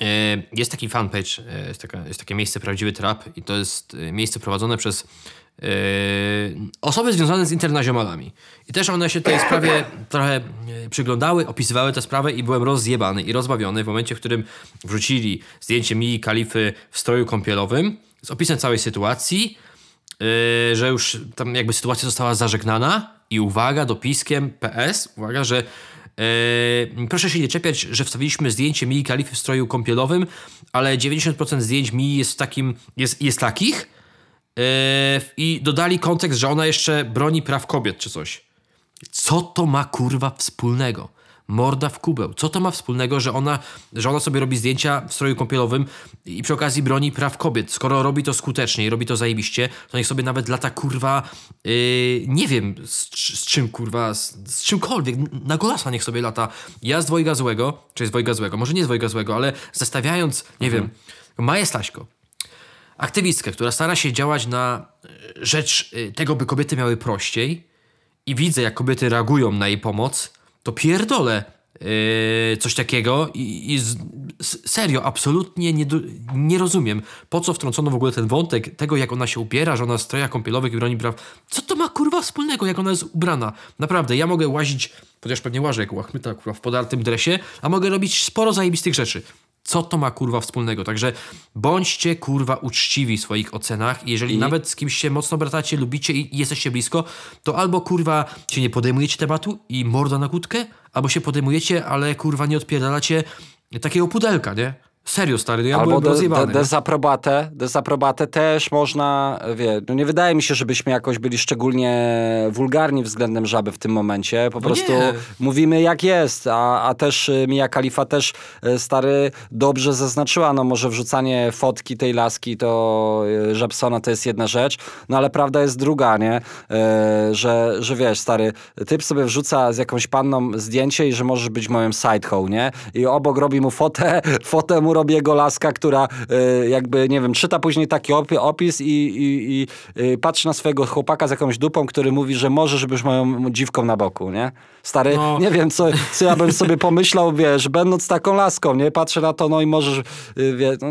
e, jest taki fanpage, e, jest, taka, jest takie miejsce Prawdziwy Trap i to jest miejsce prowadzone przez osoby związane z internaziomalami. I też one się tej sprawie trochę przyglądały, opisywały tę sprawę i byłem rozjebany i rozbawiony w momencie, w którym wrzucili zdjęcie Mii Kalify w stroju kąpielowym z opisem całej sytuacji, Yy, że już tam jakby sytuacja została zażegnana i uwaga, dopiskiem PS, uwaga, że yy, proszę się nie czepiać, że wstawiliśmy zdjęcie Mii Kalify w stroju kąpielowym, ale 90% zdjęć Mii jest takim, jest, jest takich yy, i dodali kontekst, że ona jeszcze broni praw kobiet czy coś. Co to ma kurwa wspólnego? Morda w kubeł. Co to ma wspólnego, że ona, że ona sobie robi zdjęcia w stroju kąpielowym i przy okazji broni praw kobiet? Skoro robi to skutecznie i robi to zajebiście, to niech sobie nawet lata kurwa, yy, nie wiem z, z czym kurwa, z, z czymkolwiek, na golasa niech sobie lata. Ja z dwojga złego, czy z dwojga złego, może nie z dwojga złego, ale zestawiając, nie wiem, Maję Staśko, aktywistkę, która stara się działać na e, rzecz e, tego, by kobiety miały prościej i widzę, jak kobiety reagują na jej pomoc, to pierdolę e, coś takiego i, i z, serio, absolutnie nie, nie rozumiem, po co wtrącono w ogóle ten wątek tego, jak ona się ubiera, że ona w strojach kąpielowych i broni praw. Co to ma kurwa wspólnego, jak ona jest ubrana? Naprawdę, ja mogę łazić, chociaż pewnie łażę jak łachmyta kurwa w podartym dresie, a mogę robić sporo zajebistych rzeczy. Co to ma kurwa wspólnego? Także bądźcie kurwa uczciwi w swoich ocenach. i Jeżeli nawet z kimś się mocno bratacie, lubicie i jesteście blisko, to albo kurwa się nie podejmujecie tematu i morda na kłódkę, albo się podejmujecie, ale kurwa nie odpierdalacie takiego pudelka, nie? Serio, stary, no ja Albo byłem de, de, rozjebany. nie? dezaprobatę, dezaprobatę też można, wie, no nie wydaje mi się, żebyśmy jakoś byli szczególnie wulgarni względem żaby w tym momencie. Po No prostu nie. mówimy jak jest, a, a też y, Mia Khalifa też y, stary dobrze zaznaczyła, no może wrzucanie fotki tej laski to y, Żabsona to jest jedna rzecz, no ale prawda jest druga, nie? Y, że, że wiesz, stary, typ sobie wrzuca z jakąś panną zdjęcie i że możesz być moją sidehoe, nie? I obok robi mu fotę, fotę mu robi jego laska, która y, jakby, nie wiem, czyta później taki opi- opis i, i, i y, patrzy na swojego chłopaka z jakąś dupą, który mówi, że możesz być moją dziwką na boku, nie? Stary, No. nie wiem, co, co ja bym sobie pomyślał, wiesz, będąc taką laską, nie? Patrzę na to, no i możesz, y, wie, no,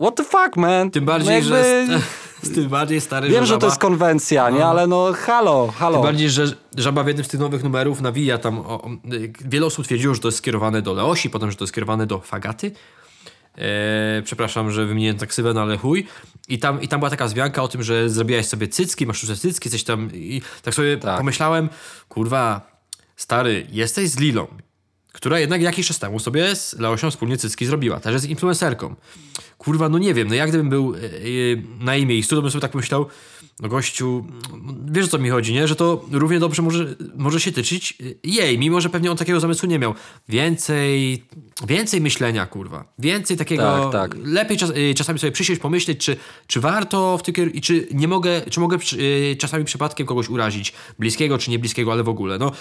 what the fuck, man? Tym no bardziej, jakby, że... Z tym bardziej, stary, Wiem, że że to jest konwencja, nie? Ale no, halo, halo. Tym bardziej, że Żaba w jednym z tych nowych numerów nawija tam. O, o, wiele osób twierdziło, że to jest skierowane do Leosi, potem, że to jest skierowane do Fagaty. E, przepraszam, że wymieniłem tak ksywę, no ale chuj. I tam, I tam była taka zwianka o tym, że zrobiłaś sobie cycki, masz duże cycki, coś tam. I tak sobie Tak. pomyślałem, kurwa, stary, jesteś z Lilą, która jednak jakiś czas temu sobie z Leosią wspólnie cycki zrobiła. Też jest influencerką. Kurwa, no nie wiem, no jak gdybym był e, e, na jej miejscu, to bym sobie tak pomyślał, no gościu, wiesz o co mi chodzi, nie? Że to równie dobrze może, może się tyczyć jej, mimo że pewnie on takiego zamysłu nie miał. Więcej, więcej myślenia, kurwa. Więcej takiego... Tak, tak. Lepiej czas, e, czasami sobie przysiąść, pomyśleć, czy, czy warto w tym i czy nie mogę, czy mogę e, czasami przypadkiem kogoś urazić, bliskiego czy niebliskiego, ale w ogóle, no.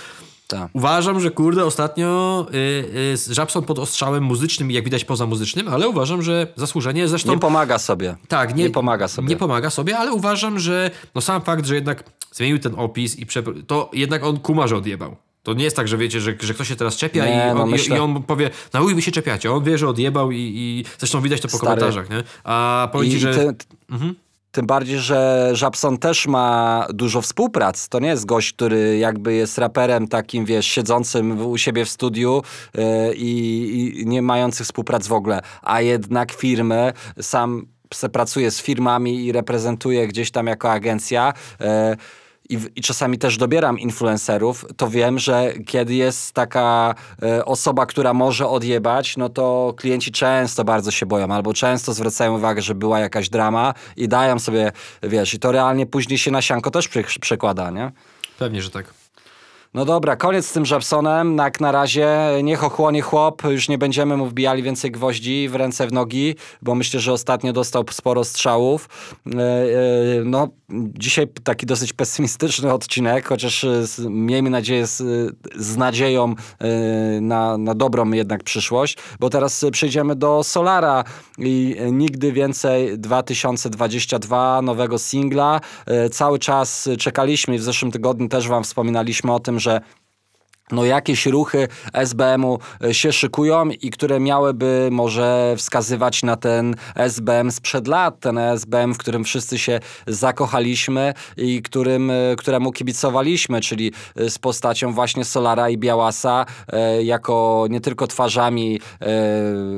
Tak. Uważam, że kurde, ostatnio y, y, Żabson pod ostrzałem muzycznym jak widać poza muzycznym, ale uważam, że zasłużenie zresztą... Nie pomaga sobie. tak, nie, nie pomaga sobie. Nie pomaga sobie, ale uważam, że no sam fakt, że jednak zmienił ten opis i przepr- to jednak on kuma, że odjebał. To nie jest tak, że wiecie, że, że ktoś się teraz czepia Nie, i, on, no myślę- i on powie, na chuj wy się czepiacie. On wie, że odjebał i, i zresztą widać to po Stary. komentarzach, nie? A powiem ci, że... ty, Tym bardziej, że Żabson też ma dużo współprac. To nie jest gość, który jakby jest raperem takim, wiesz, siedzącym u siebie w studiu yy, i, nie mających współprac w ogóle. A jednak firmy, sam pracuje z firmami i reprezentuje gdzieś tam jako agencja. yy, i, i czasami też dobieram influencerów, to wiem, że kiedy jest taka e, osoba, która może odjebać, no to klienci często bardzo się boją, albo często zwracają uwagę, że była jakaś drama i dają sobie, wiesz, i to realnie później się na sianko też przy, przekłada, nie? Pewnie, że tak. No dobra, koniec z tym Żabsonem. Jak na razie niech ochłonie chłop. Już nie będziemy mu wbijali więcej gwoździ w ręce, w nogi, bo myślę, że ostatnio dostał sporo strzałów. E, e, No, dzisiaj taki dosyć pesymistyczny odcinek, chociaż e, miejmy nadzieję z, z nadzieją na, na dobrą jednak przyszłość, bo teraz przejdziemy do Solara i nigdy więcej 2022 nowego singla. Cały czas czekaliśmy i w zeszłym tygodniu też wam wspominaliśmy o tym, że no jakieś ruchy SBM-u e, się szykują i które miałyby może wskazywać na ten SBM sprzed lat, ten SBM, w którym wszyscy się zakochaliśmy i którym, e, któremu kibicowaliśmy, czyli e, z postacią właśnie Solara i Białasa jako nie tylko twarzami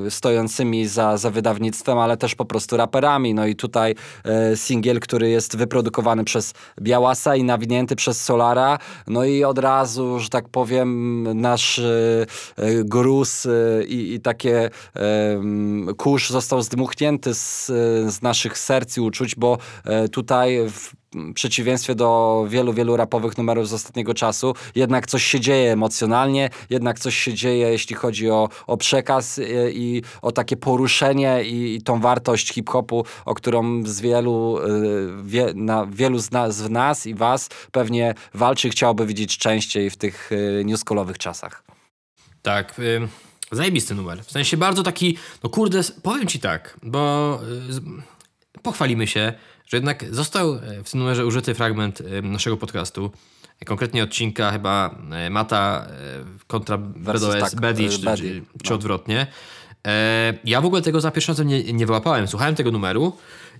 stojącymi za, za wydawnictwem, ale też po prostu raperami. No i tutaj singiel, który jest wyprodukowany przez Białasa i nawinięty przez Solara, no i od razu, że tak powiem, nasz e, e, gruz e, i, i takie kurz został zdmuchnięty z, z naszych serc i uczuć, bo tutaj w przeciwieństwie do wielu, wielu rapowych numerów z ostatniego czasu, jednak coś się dzieje emocjonalnie, jednak coś się dzieje, jeśli chodzi o, o przekaz e, i o takie poruszenie i, i tą wartość hip-hopu, o którą z wielu, e, wie, na, wielu z, nas, z nas i was pewnie walczy i chciałoby widzieć częściej w tych e, newscallowych czasach. Tak, y, zajebisty numer. W sensie bardzo taki, no kurde, powiem ci tak, bo y, pochwalimy się, że jednak został y, w tym numerze użyty fragment y, naszego podcastu, y, konkretnie odcinka chyba Mata kontra Versus, tak, Bedi, czy, Bedi, czy, czy no. odwrotnie. E, ja w ogóle tego za pierwszym razem nie, nie wyłapałem, słuchałem tego numeru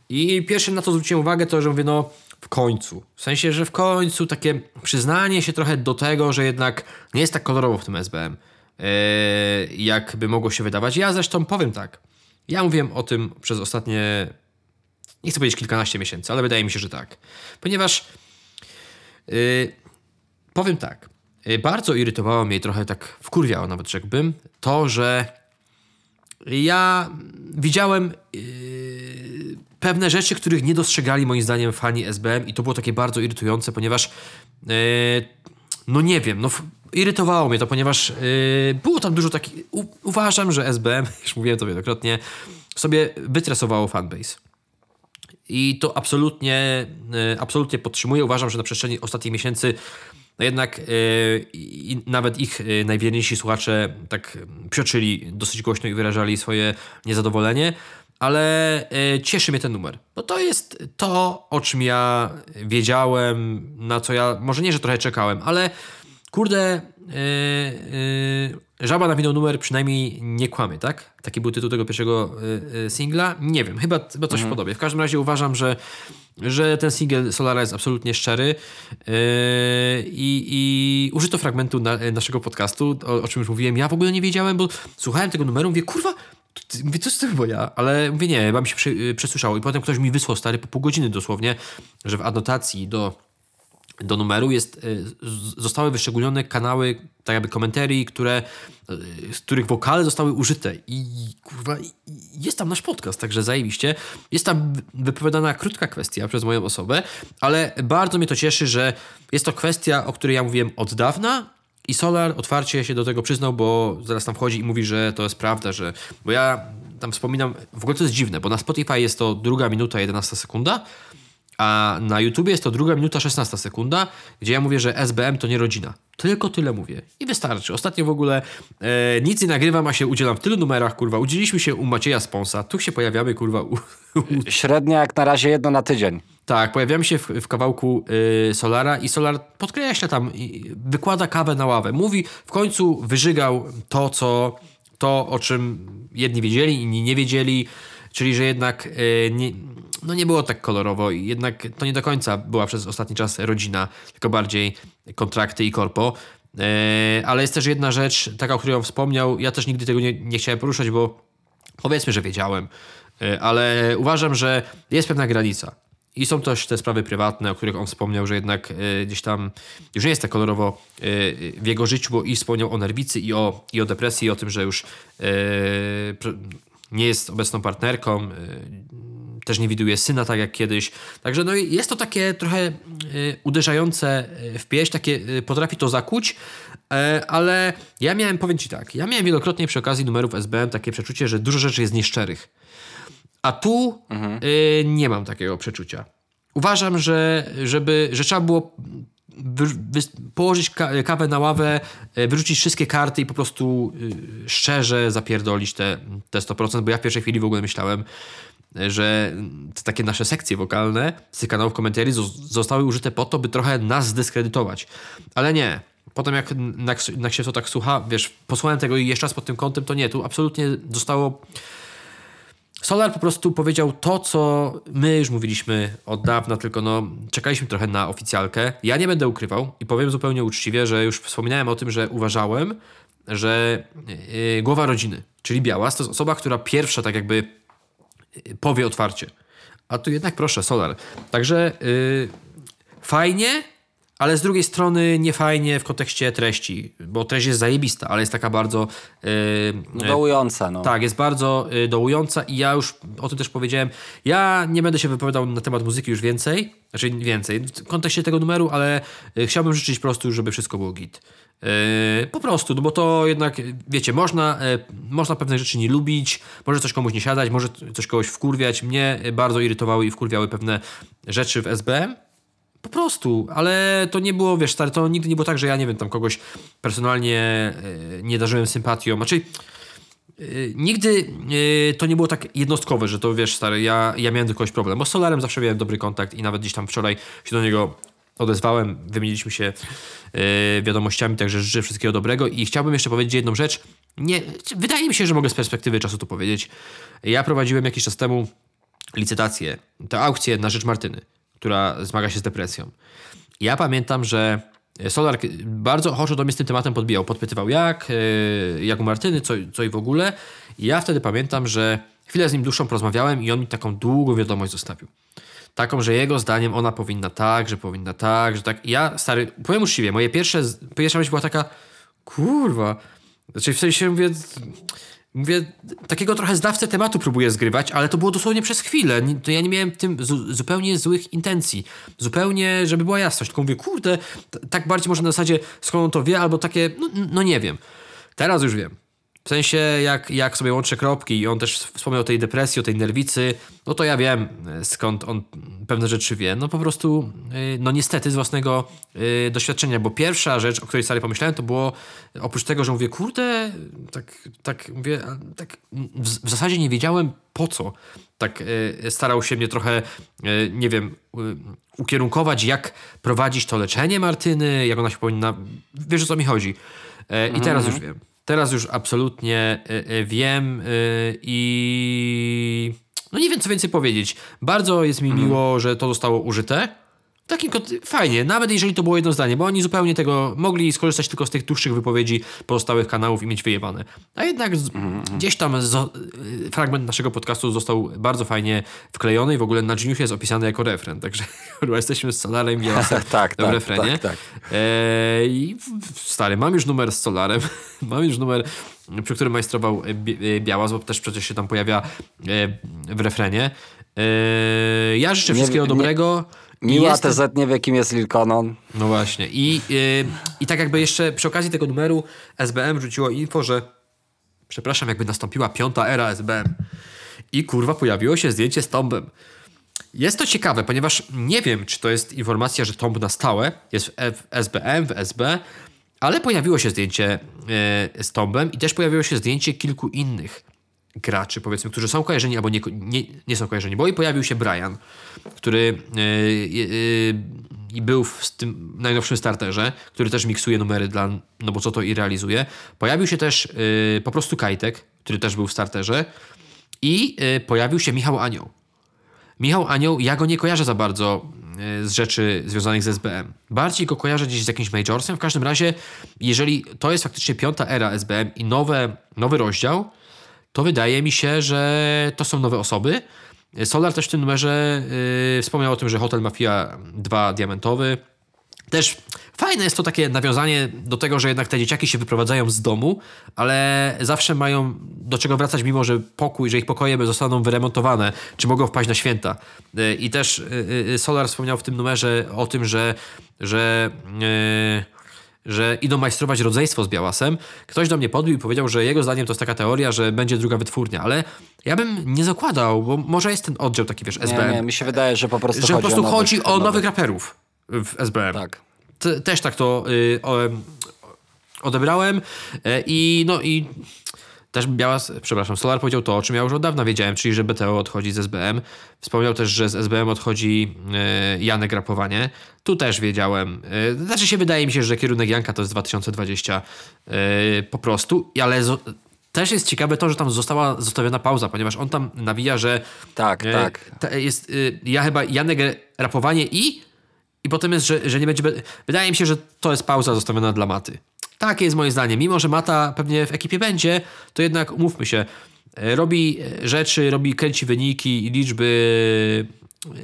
i pierwszym na co zwróciłem uwagę to, że mówię, no w końcu. W sensie, że w końcu takie przyznanie się trochę do tego, że jednak nie jest tak kolorowo w tym SBM, e, jak by mogło się wydawać. Ja zresztą powiem tak. Ja mówiłem o tym przez ostatnie, nie chcę powiedzieć kilkanaście miesięcy, ale wydaje mi się, że tak. Ponieważ y, powiem tak. y, Bardzo irytowało mnie trochę tak wkurwiało nawet, rzekłbym, to, że ja widziałem yy, pewne rzeczy, których nie dostrzegali moim zdaniem fani SBM i to było takie bardzo irytujące, ponieważ yy, no nie wiem, no irytowało mnie to, ponieważ yy, było tam dużo takich... Uważam, że SBM, już mówiłem to wielokrotnie, sobie wytresowało fanbase. I to absolutnie, e, absolutnie podtrzymuję. Uważam, że na przestrzeni ostatnich miesięcy no jednak i nawet ich e, najwierniejsi słuchacze tak psioczyli dosyć głośno i wyrażali swoje niezadowolenie, ale e, cieszy mnie ten numer. No to jest to, o czym ja wiedziałem, na co ja może nie, że trochę czekałem, ale kurde, yy, Żaba na wino numer przynajmniej nie kłamie, tak? Taki był tytuł tego pierwszego yy, singla. Nie wiem, chyba, chyba coś w podobie. W każdym razie uważam, że, że ten singiel Solara jest absolutnie szczery i, i użyto fragmentu na, naszego podcastu, o, o czym już mówiłem. Ja w ogóle nie wiedziałem, bo słuchałem tego numeru, mówię, kurwa, Mówię, to jest to chyba ja, ale mówię, nie, chyba mi się przesłyszało. I potem ktoś mi wysłał, stary, po pół godziny dosłownie, że w anotacji do do numeru jest, y, zostały wyszczególnione kanały, tak jakby komentarii, które, y, z których wokale zostały użyte. I kurwa, jest tam nasz podcast, także zajebiście. Jest tam wy- wypowiadana krótka kwestia przez moją osobę, ale bardzo mnie to cieszy, że jest to kwestia, o której ja mówiłem od dawna, i Solar otwarcie się do tego przyznał, bo zaraz tam wchodzi i mówi, że to jest prawda, że. Bo ja tam wspominam, w ogóle to jest dziwne, bo na Spotify jest to druga minuta, 11 sekunda, a na YouTubie jest to druga minuta 16 sekunda, gdzie ja mówię, że SBM to nie rodzina. Tylko tyle mówię. I wystarczy. Ostatnio w ogóle e, nic nie nagrywam, a się udzielam w tylu numerach, kurwa. Udzieliśmy się u Macieja Sponsa. Tu się pojawiamy, kurwa. U, u, Średnia jak na razie jedno na tydzień. tak, pojawiamy się w, w kawałku y, Solara i Solar podkreśla tam, i wykłada kawę na ławę. Mówi, w końcu wyżygał to, co, to o czym jedni wiedzieli, inni nie wiedzieli, czyli że jednak y, nie, no nie było tak kolorowo i jednak to nie do końca była przez ostatni czas rodzina, tylko bardziej kontrakty i korpo. E, ale jest też jedna rzecz, taka, o której on wspomniał. Ja też nigdy tego nie, nie chciałem poruszać, bo powiedzmy, że wiedziałem, e, ale uważam, że jest pewna granica. I są też te sprawy prywatne, o których on wspomniał, że jednak e, gdzieś tam już nie jest tak kolorowo e, w jego życiu, bo i wspomniał o nerwicy i o, i o depresji, i o tym, że już pr- nie jest obecną partnerką, też nie widuje syna tak jak kiedyś. Także no i jest to takie trochę e, uderzające e, w pieśń, takie e, potrafi to zakuć, ale ja miałem, powiem Ci tak, ja miałem wielokrotnie przy okazji numerów SBM takie przeczucie, że dużo rzeczy jest nieszczerych. A tu y, nie mam takiego przeczucia. Uważam, że, żeby, że trzeba było wy, wy, położyć ka, kawę na ławę, y, wyrzucić wszystkie karty i po prostu y, szczerze zapierdolić te, te 100%, bo ja w pierwszej chwili w ogóle myślałem, y, że te takie nasze sekcje wokalne z tych kanałów komentarzy zos- zostały użyte po to, by trochę nas zdyskredytować. Ale nie. Potem jak, jak, się to tak słucha, wiesz, posłuchałem tego i jeszcze raz pod tym kątem, to nie, tu absolutnie zostało Solar po prostu powiedział to, co my już mówiliśmy od dawna, tylko no, czekaliśmy trochę na oficjalkę. Ja nie będę ukrywał i powiem zupełnie uczciwie, że już wspominałem o tym, że uważałem, że yy, głowa rodziny, czyli Białas, to jest osoba, która pierwsza tak jakby powie otwarcie. A tu jednak proszę, Solar. Także yy, fajnie, ale z drugiej strony nie fajnie w kontekście treści, bo treść jest zajebista, ale jest taka bardzo... Yy, dołująca, no. tak, jest bardzo y, dołująca i ja już o tym też powiedziałem. Ja nie będę się wypowiadał na temat muzyki już więcej, znaczy więcej w kontekście tego numeru, ale y, chciałbym życzyć po prostu, żeby wszystko było git. Y, po prostu, no bo to jednak, wiecie, można, y, można pewne rzeczy nie lubić, może coś komuś nie siadać, może coś kogoś wkurwiać. Mnie bardzo irytowały i wkurwiały pewne rzeczy w SBM, po prostu, ale to nie było, wiesz, stary, to nigdy nie było tak, że ja nie wiem, tam kogoś personalnie e, nie darzyłem sympatią. Znaczy, e, nigdy e, to nie było tak jednostkowe, że to wiesz, stary, ja, ja miałem do kogoś problem, bo z Solarem zawsze miałem dobry kontakt i nawet gdzieś tam wczoraj się do niego odezwałem, wymieniliśmy się e, wiadomościami, także życzę wszystkiego dobrego i chciałbym jeszcze powiedzieć jedną rzecz. Nie, wydaje mi się, że mogę z perspektywy czasu to powiedzieć. Ja prowadziłem jakiś czas temu licytację, tę aukcję na rzecz Martyny, która zmaga się z depresją. Ja pamiętam, że Solar bardzo ochoczo do mnie z tym tematem podbijał, podpytywał jak, yy, jak u Martyny, co, co i w ogóle. I ja wtedy pamiętam, że chwilę z nim dłuższą porozmawiałem i on mi taką długą wiadomość zostawił. Taką, że jego zdaniem ona powinna tak, że powinna tak, że tak. Ja, stary, powiem uczciwie, moje pierwsze, pierwsza myśl była taka, kurwa, znaczy w sensie mówię, Mówię, takiego trochę zdawcę tematu próbuję zgrywać, ale to było dosłownie przez chwilę. To ja nie miałem tym zu- zupełnie złych intencji. Zupełnie, żeby była jasność. Tylko mówię, kurde, tak bardziej może na zasadzie, skąd on to wie, albo takie, no, no nie wiem. Teraz już wiem. W sensie, jak, jak sobie łączę kropki i on też wspomniał o tej depresji, o tej nerwicy, no to ja wiem, e, skąd on pewne rzeczy wie. No po prostu, y, no niestety z własnego y, doświadczenia, bo pierwsza rzecz, o której stary pomyślałem, to było, oprócz tego, że mówię, kurde, tak, tak mówię, tak w, w zasadzie nie wiedziałem po co. Tak starał się mnie trochę, nie wiem, ukierunkować, jak prowadzić to leczenie Martyny, jak ona się powinna, wiesz o co mi chodzi. E, I teraz już wiem. Teraz już absolutnie y, y, wiem y, i no nie wiem co więcej powiedzieć. Bardzo jest mi miło, że to zostało użyte. Takim fajnie, nawet jeżeli to było jedno zdanie, bo oni zupełnie tego mogli skorzystać tylko z tych dłuższych wypowiedzi pozostałych kanałów i mieć wyjebane. A jednak z, gdzieś tam y, fragment naszego podcastu został bardzo fajnie wklejony i w ogóle na Geniusie jest opisany jako refren, także kurwa, jesteśmy z Solarem i Jasem Tak, w tak, refrenie. tak, tak. E, stary, mam już numer z Solarem, mam już numer, przy którym majstrował e, e, Białas, bo też przecież się tam pojawia w refrenie. Ja życzę Nie- wszystkiego nie- dobrego. Miła jestem- TZ nie wie, kim jest Lil Conon. No właśnie. I, yy, I tak jakby jeszcze przy okazji tego numeru SBM rzuciło info, że przepraszam, jakby nastąpiła piąta era SBM. I kurwa pojawiło się zdjęcie z Tombem. Jest to ciekawe, ponieważ nie wiem, czy to jest informacja, że Tomb na stałe jest w F- SBM, w SB, ale pojawiło się zdjęcie e, z Tombem i też pojawiło się zdjęcie kilku innych graczy, powiedzmy, którzy są kojarzeni albo nie, nie, nie są kojarzeni, bo i pojawił się Brian, który e, e, i był w tym najnowszym starterze, który też miksuje numery dla, no bo co to i realizuje. Pojawił się też e, po prostu Kajtek, który też był w starterze i e, pojawił się Michał Anioł. Michał Anioł, ja go nie kojarzę za bardzo e, z rzeczy związanych z SBM. Bardziej go kojarzę gdzieś z jakimś majorsem. W każdym razie, jeżeli to jest faktycznie piąta era SBM i nowe, nowy rozdział, to wydaje mi się, że to są nowe osoby. Solar też w tym numerze yy, wspomniał o tym, że Hotel Mafia 2 diamentowy. Też fajne jest to takie nawiązanie do tego, że jednak te dzieciaki się wyprowadzają z domu, ale zawsze mają do czego wracać, mimo że pokój, że ich pokoje zostaną wyremontowane, czy mogą wpaść na święta. Yy, I też yy, yy, Solar wspomniał w tym numerze o tym, że, że że idą majstrować rodzeństwo z Białasem. Ktoś do mnie podbił i powiedział, że jego zdaniem to jest taka teoria, że będzie druga wytwórnia, ale ja bym nie zakładał, bo może jest ten oddział taki, wiesz, Nie, SBM, nie, mi się wydaje, że po prostu że po chodzi prostu o nowych, chodzi o nowych raperów w SBM. Tak. Te- też tak to y, o, odebrałem e, i no i też Białas, przepraszam, Solar powiedział to, o czym ja już od dawna wiedziałem, czyli że BTO odchodzi z SBM. Wspomniał też, że z SBM odchodzi e, Janek Rapowanie. Tu też wiedziałem. E, znaczy się wydaje mi się, że kierunek Janka to jest 2020 e, po prostu, ale zo- też jest ciekawe to, że tam została zostawiona pauza, ponieważ on tam nawija, że Tak, e, tak. ta- jest, ja chyba Janek Rapowanie i i potem jest, że, że nie będzie. Wydaje mi się, że to jest pauza zostawiona dla Maty. Takie jest moje zdanie. Mimo, że Mata pewnie w ekipie będzie, to jednak umówmy się. e, Robi e, rzeczy, robi, kręci wyniki i liczby.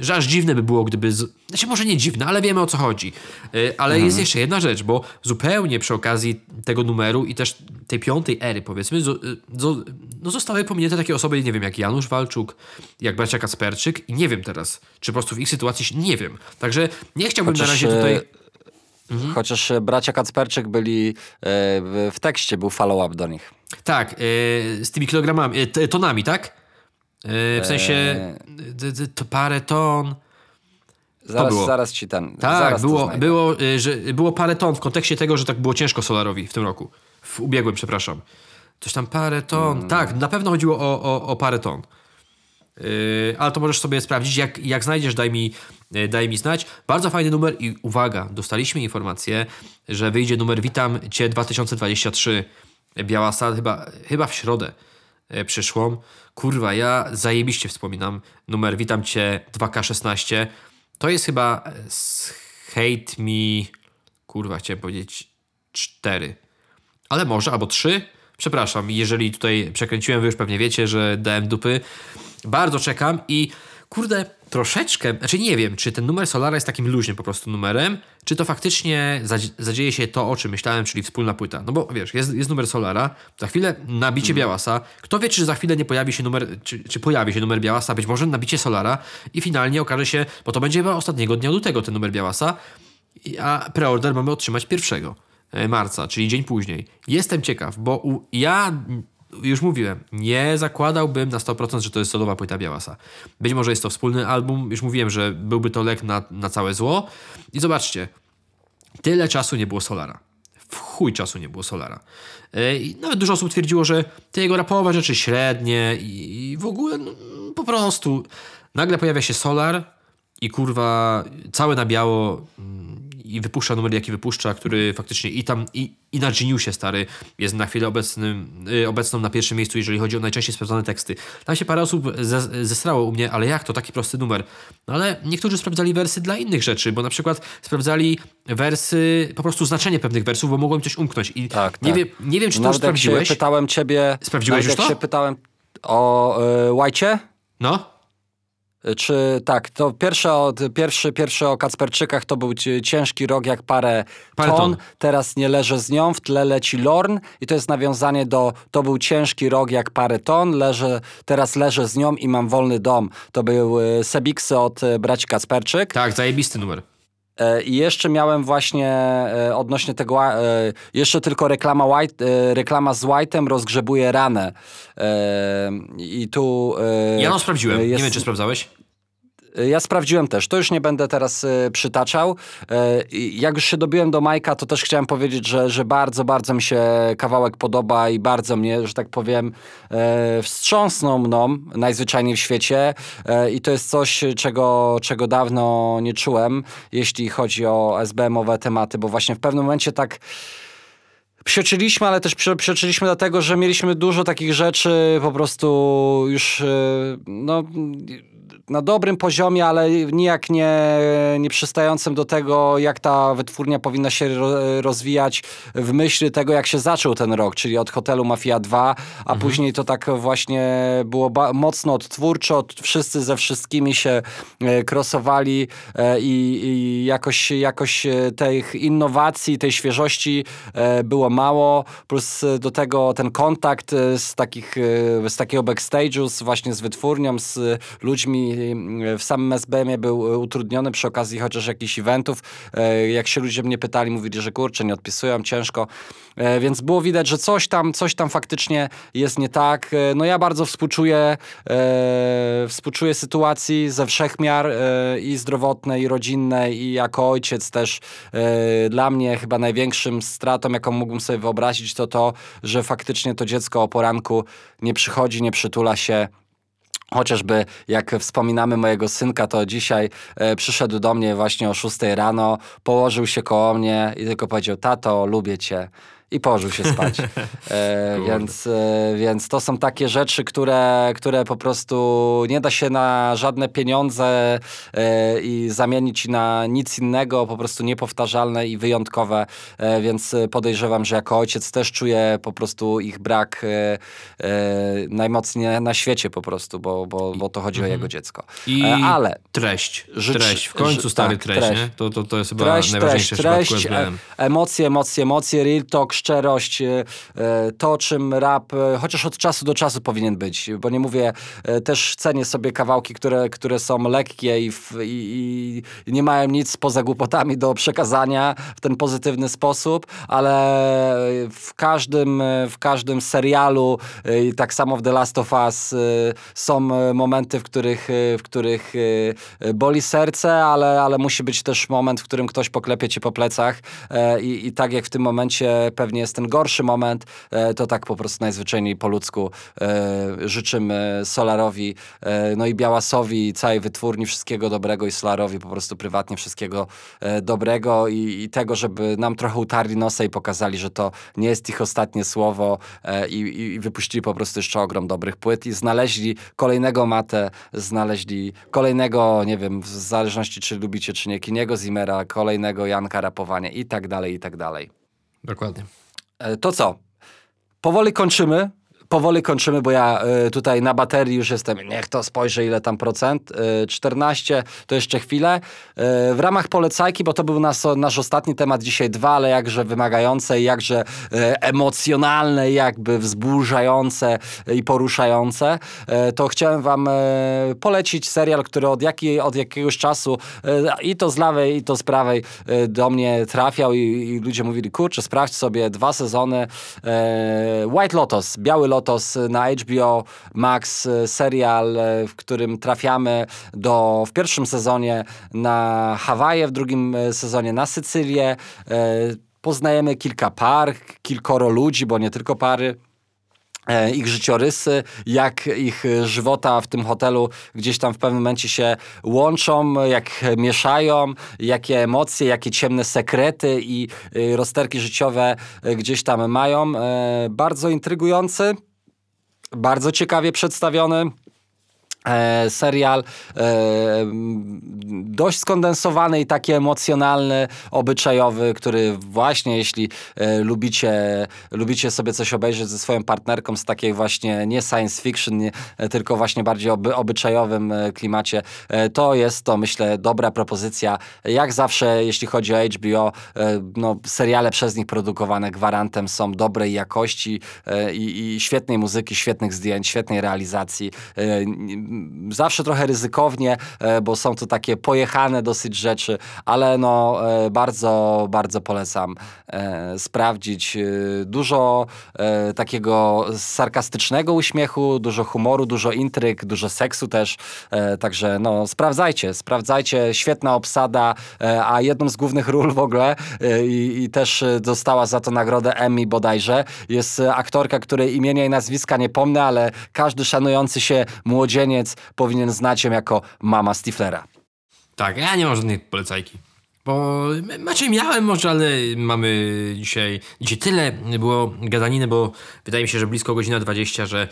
Że aż dziwne by było, gdyby. Z... Znaczy, może nie dziwne, ale wiemy o co chodzi. E, Ale jest jeszcze jedna rzecz, bo zupełnie przy okazji tego numeru i też tej piątej ery, powiedzmy, zo, zo, no zostały pominięte takie osoby, nie wiem, jak Janusz Walczuk, jak bracia Kacperczyk i nie wiem teraz, czy po prostu w ich sytuacji, się- nie wiem. Także nie chciałbym na razie e, tutaj... Chociaż e, bracia Kacperczyk byli e, w, tekście, był follow-up do nich. Tak, e, z tymi kilogramami, tonami, tak? W sensie to parę ton. Zaraz, było. zaraz ci ten. Tak, zaraz to było, było, że było parę ton w kontekście tego, że tak było ciężko Solarowi w tym roku. W ubiegłym, przepraszam. Coś tam parę ton. Mm. Tak, na pewno chodziło o, o, o parę ton. Yy, ale to możesz sobie sprawdzić. Jak, jak znajdziesz, daj mi, yy, daj mi znać. Bardzo fajny numer i uwaga, dostaliśmy informację, że wyjdzie numer Witam Cię 2023. Białasa chyba, chyba w środę yy, przyszłą. Kurwa, ja zajebiście wspominam numer Witam Cię 2K16. To jest chyba z Hate Me, kurwa, chciałem powiedzieć 4. Ale może, albo 3. Przepraszam, jeżeli tutaj przekręciłem, wy już pewnie wiecie, że dałem dupy. Bardzo czekam i kurde, troszeczkę, znaczy nie wiem, czy ten numer Solara jest takim luźnym po prostu numerem, czy to faktycznie zadzi- zadzieje się to, o czym myślałem, czyli wspólna płyta. No bo wiesz, jest, jest numer Solara, za chwilę nabicie Białasa, kto wie, czy za chwilę nie pojawi się numer, czy, czy pojawi się numer Białasa, być może nabicie Solara i finalnie okaże się, bo to będzie chyba ostatniego dnia lutego ten numer Białasa, a preorder mamy otrzymać pierwszego e, marca, czyli dzień później. Jestem ciekaw, bo u, ja już mówiłem, nie zakładałbym na 100%, że to jest solowa płyta Białasa. Być może jest to wspólny album, już mówiłem, że byłby to lek na, na całe zło. I zobaczcie, tyle czasu nie było Solara. W chuj czasu nie było Solara. E, I nawet dużo osób twierdziło, że te jego rapowe rzeczy średnie i, i w ogóle no, po prostu. Nagle pojawia się Solar i kurwa całe na biało mm, i wypuszcza numer jaki wypuszcza, który faktycznie i tam i, i na Geniusie stary jest na chwilę obecnym, y, obecną na pierwszym miejscu, jeżeli chodzi o najczęściej sprawdzone teksty. Tam się parę osób ze, zestrało u mnie, ale jak to taki prosty numer? No ale niektórzy sprawdzali wersy dla innych rzeczy, bo na przykład sprawdzali wersy, po prostu znaczenie pewnych wersów, bo mogło im coś umknąć. I Tak, nie, tak. Wiem, nie wiem, czy to jak się sprawdziłeś. pytałem ciebie... Sprawdziłeś już to? się pytałem o y, Łajcie, No? Czy tak, to pierwsze o, pierwszy, pierwszy o Kacperczykach to był ci- ciężki rok jak parę, Parę ton. ton. Teraz nie leżę z nią, w tle leci Lorn i to jest nawiązanie do to był ciężki rok jak parę ton, leżę, teraz leżę z nią i mam wolny dom. To był y, Sebiksy od y, braci Kacperczyk. Tak, zajebisty numer. E, I jeszcze miałem właśnie e, odnośnie tego, e, jeszcze tylko reklama, White, reklama z White'em rozgrzebuje ranę. I tu... Ja no sprawdziłem. jest- Nie wiem, czy sprawdzałeś. Ja sprawdziłem też, to już nie będę teraz y, przytaczał. E, jak już się dobiłem do Majka, to też chciałem powiedzieć, że, że bardzo, bardzo mi się kawałek podoba i bardzo mnie, że tak powiem, e, wstrząsnął mną najzwyczajniej w świecie. E, I to jest coś, czego, czego dawno nie czułem, jeśli chodzi o SBM-owe tematy, bo właśnie w pewnym momencie tak Psioczyliśmy, ale też psioczyliśmy dlatego, że mieliśmy dużo takich rzeczy po prostu już e, no, na dobrym poziomie, ale nijak nie, nie przystającym do tego, jak ta wytwórnia powinna się ro, rozwijać w myśli tego, jak się zaczął ten rok, czyli od hotelu Mafia 2, a później to tak właśnie było mocno odtwórczo, od- wszyscy ze wszystkimi się e, krosowali e, i, i jakoś, jakoś e, tych innowacji, tej świeżości było mało, plus do tego ten kontakt z, takich, z takiego backstage'u, z, właśnie z wytwórnią, z ludźmi w samym SBM-ie był e, utrudniony przy okazji chociaż jakichś eventów. E, Jak się ludzie mnie pytali, mówili, że kurczę, nie odpisują, ciężko. E, Więc było widać, że coś tam, coś tam faktycznie jest nie tak. E, No ja bardzo współczuję, e, współczuję sytuacji ze wszechmiar e, i zdrowotnej, i rodzinnej, i jako ojciec też e, dla mnie chyba największym stratą, jaką mógłbym sobie wyobrazić, to to, że faktycznie to dziecko o poranku nie przychodzi, nie przytula się. Chociażby jak wspominamy mojego synka, to dzisiaj e, przyszedł do mnie właśnie o 6 rano, położył się koło mnie i tylko powiedział: Tato, lubię cię. I położył się spać. E, więc, e, więc to są takie rzeczy, które, które po prostu nie da się na żadne pieniądze e, i zamienić na nic innego, po prostu niepowtarzalne i wyjątkowe. E, więc podejrzewam, że jako ojciec też czuję po prostu ich brak e, e, najmocniej na świecie po prostu, bo, bo, bo to chodzi o jego dziecko. I ale treść. Życz- treść. W końcu stary tak, treść, treść. nie? To, to, to jest chyba treść, treść, najważniejsze treść, e, emocje, emocje, emocje, real talk, szczerość, e, to czym rap, e, chociaż od czasu do czasu powinien być, bo nie mówię, e, też cenię sobie kawałki, które, które są lekkie i, w, i, i nie mają nic poza głupotami do przekazania w ten pozytywny sposób, ale w każdym, w każdym serialu i tak samo w The Last of Us są momenty, w których, w których boli serce, ale, ale musi być też moment, w którym ktoś poklepie cię po plecach i, i tak jak w tym momencie pewnie jest ten gorszy moment, e, to tak po prostu najzwyczajniej po ludzku e, życzymy Solarowi, e, no i Białasowi całej wytwórni wszystkiego dobrego i Solarowi po prostu prywatnie wszystkiego dobrego i, i tego, żeby nam trochę utarli nosa i pokazali, że to nie jest ich ostatnie słowo i, i, wypuścili po prostu jeszcze ogrom dobrych płyt i znaleźli kolejnego Matę, znaleźli kolejnego, nie wiem, w zależności czy lubicie czy nie, Kiniego Zimmera, kolejnego Janka Rapowania i tak dalej, i tak dalej. Dokładnie. E, To co? Powoli kończymy. Powoli kończymy, bo ja y, tutaj na baterii już jestem, niech to spojrzę ile tam procent, y, 14, to jeszcze chwilę. Y, w ramach polecajki, bo to był nas, nasz ostatni temat dzisiaj dwa, ale jakże wymagające jakże emocjonalne, jakby wzburzające i poruszające, to chciałem wam polecić serial, który od, od jakiegoś czasu i to z lewej, i to z prawej do mnie trafiał i, i ludzie mówili, kurczę, sprawdź sobie dwa sezony e, White Lotus, Biały Lotos na HBO Max, e, serial, e, w którym trafiamy do, w pierwszym sezonie na Hawaje, w drugim e, sezonie na Sycylię. Poznajemy kilka par, kilkoro ludzi, bo nie tylko pary ich życiorysy, jak ich żywota w tym hotelu gdzieś tam w pewnym momencie się łączą, jak mieszają, jakie emocje, jakie ciemne sekrety i rozterki życiowe gdzieś tam mają. Bardzo intrygujący, bardzo ciekawie przedstawiony. E, serial e, dość skondensowany i taki emocjonalny, obyczajowy, który właśnie jeśli e, lubicie, lubicie sobie coś obejrzeć ze swoją partnerką z takiej właśnie nie science fiction, nie, tylko właśnie bardziej oby, obyczajowym klimacie, to jest to myślę dobra propozycja. Jak zawsze jeśli chodzi o HBO, no, seriale przez nich produkowane gwarantem są dobrej jakości i, i świetnej muzyki, świetnych zdjęć, świetnej realizacji. Zawsze trochę ryzykownie, e, bo są to takie pojechane dosyć rzeczy, ale no e, bardzo, bardzo polecam e, sprawdzić. Dużo takiego sarkastycznego uśmiechu, dużo humoru, dużo intryg, dużo seksu też. Także no sprawdzajcie, sprawdzajcie. Świetna obsada, a jedną z głównych ról w ogóle i, i też dostała za to nagrodę Emmy bodajże. Jest aktorka, której imienia i nazwiska nie pomnę, ale każdy szanujący się młodzieniec powinien znać ją jako mama Stiflera. Tak, ja nie mam żadnej polecajki. Bo znaczy miałem może, ale mamy dzisiaj, dzisiaj tyle było gadaniny, bo wydaje mi się, że blisko godzina 20, że.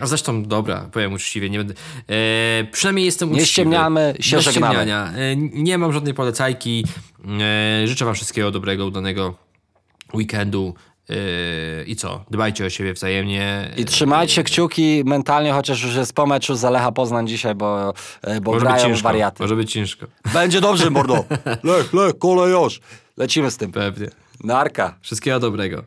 A zresztą dobra, powiem uczciwie, nie będę. E, przynajmniej jestem Nie uczciwy. ściemniamy, się Bez żegnamy. E, nie mam żadnej polecajki. E, życzę Wam wszystkiego dobrego, udanego weekendu. E, I co? Dbajcie o siebie wzajemnie. I trzymajcie kciuki mentalnie, chociaż już jest po meczu z Lecha Poznań dzisiaj, bo, e, bo Może grają ciężko. wariaty. Może być ciężko. Będzie dobrze, mordo. Lech, lech, kolejosz. Lecimy z tym. Pewnie. Narka. Wszystkiego dobrego.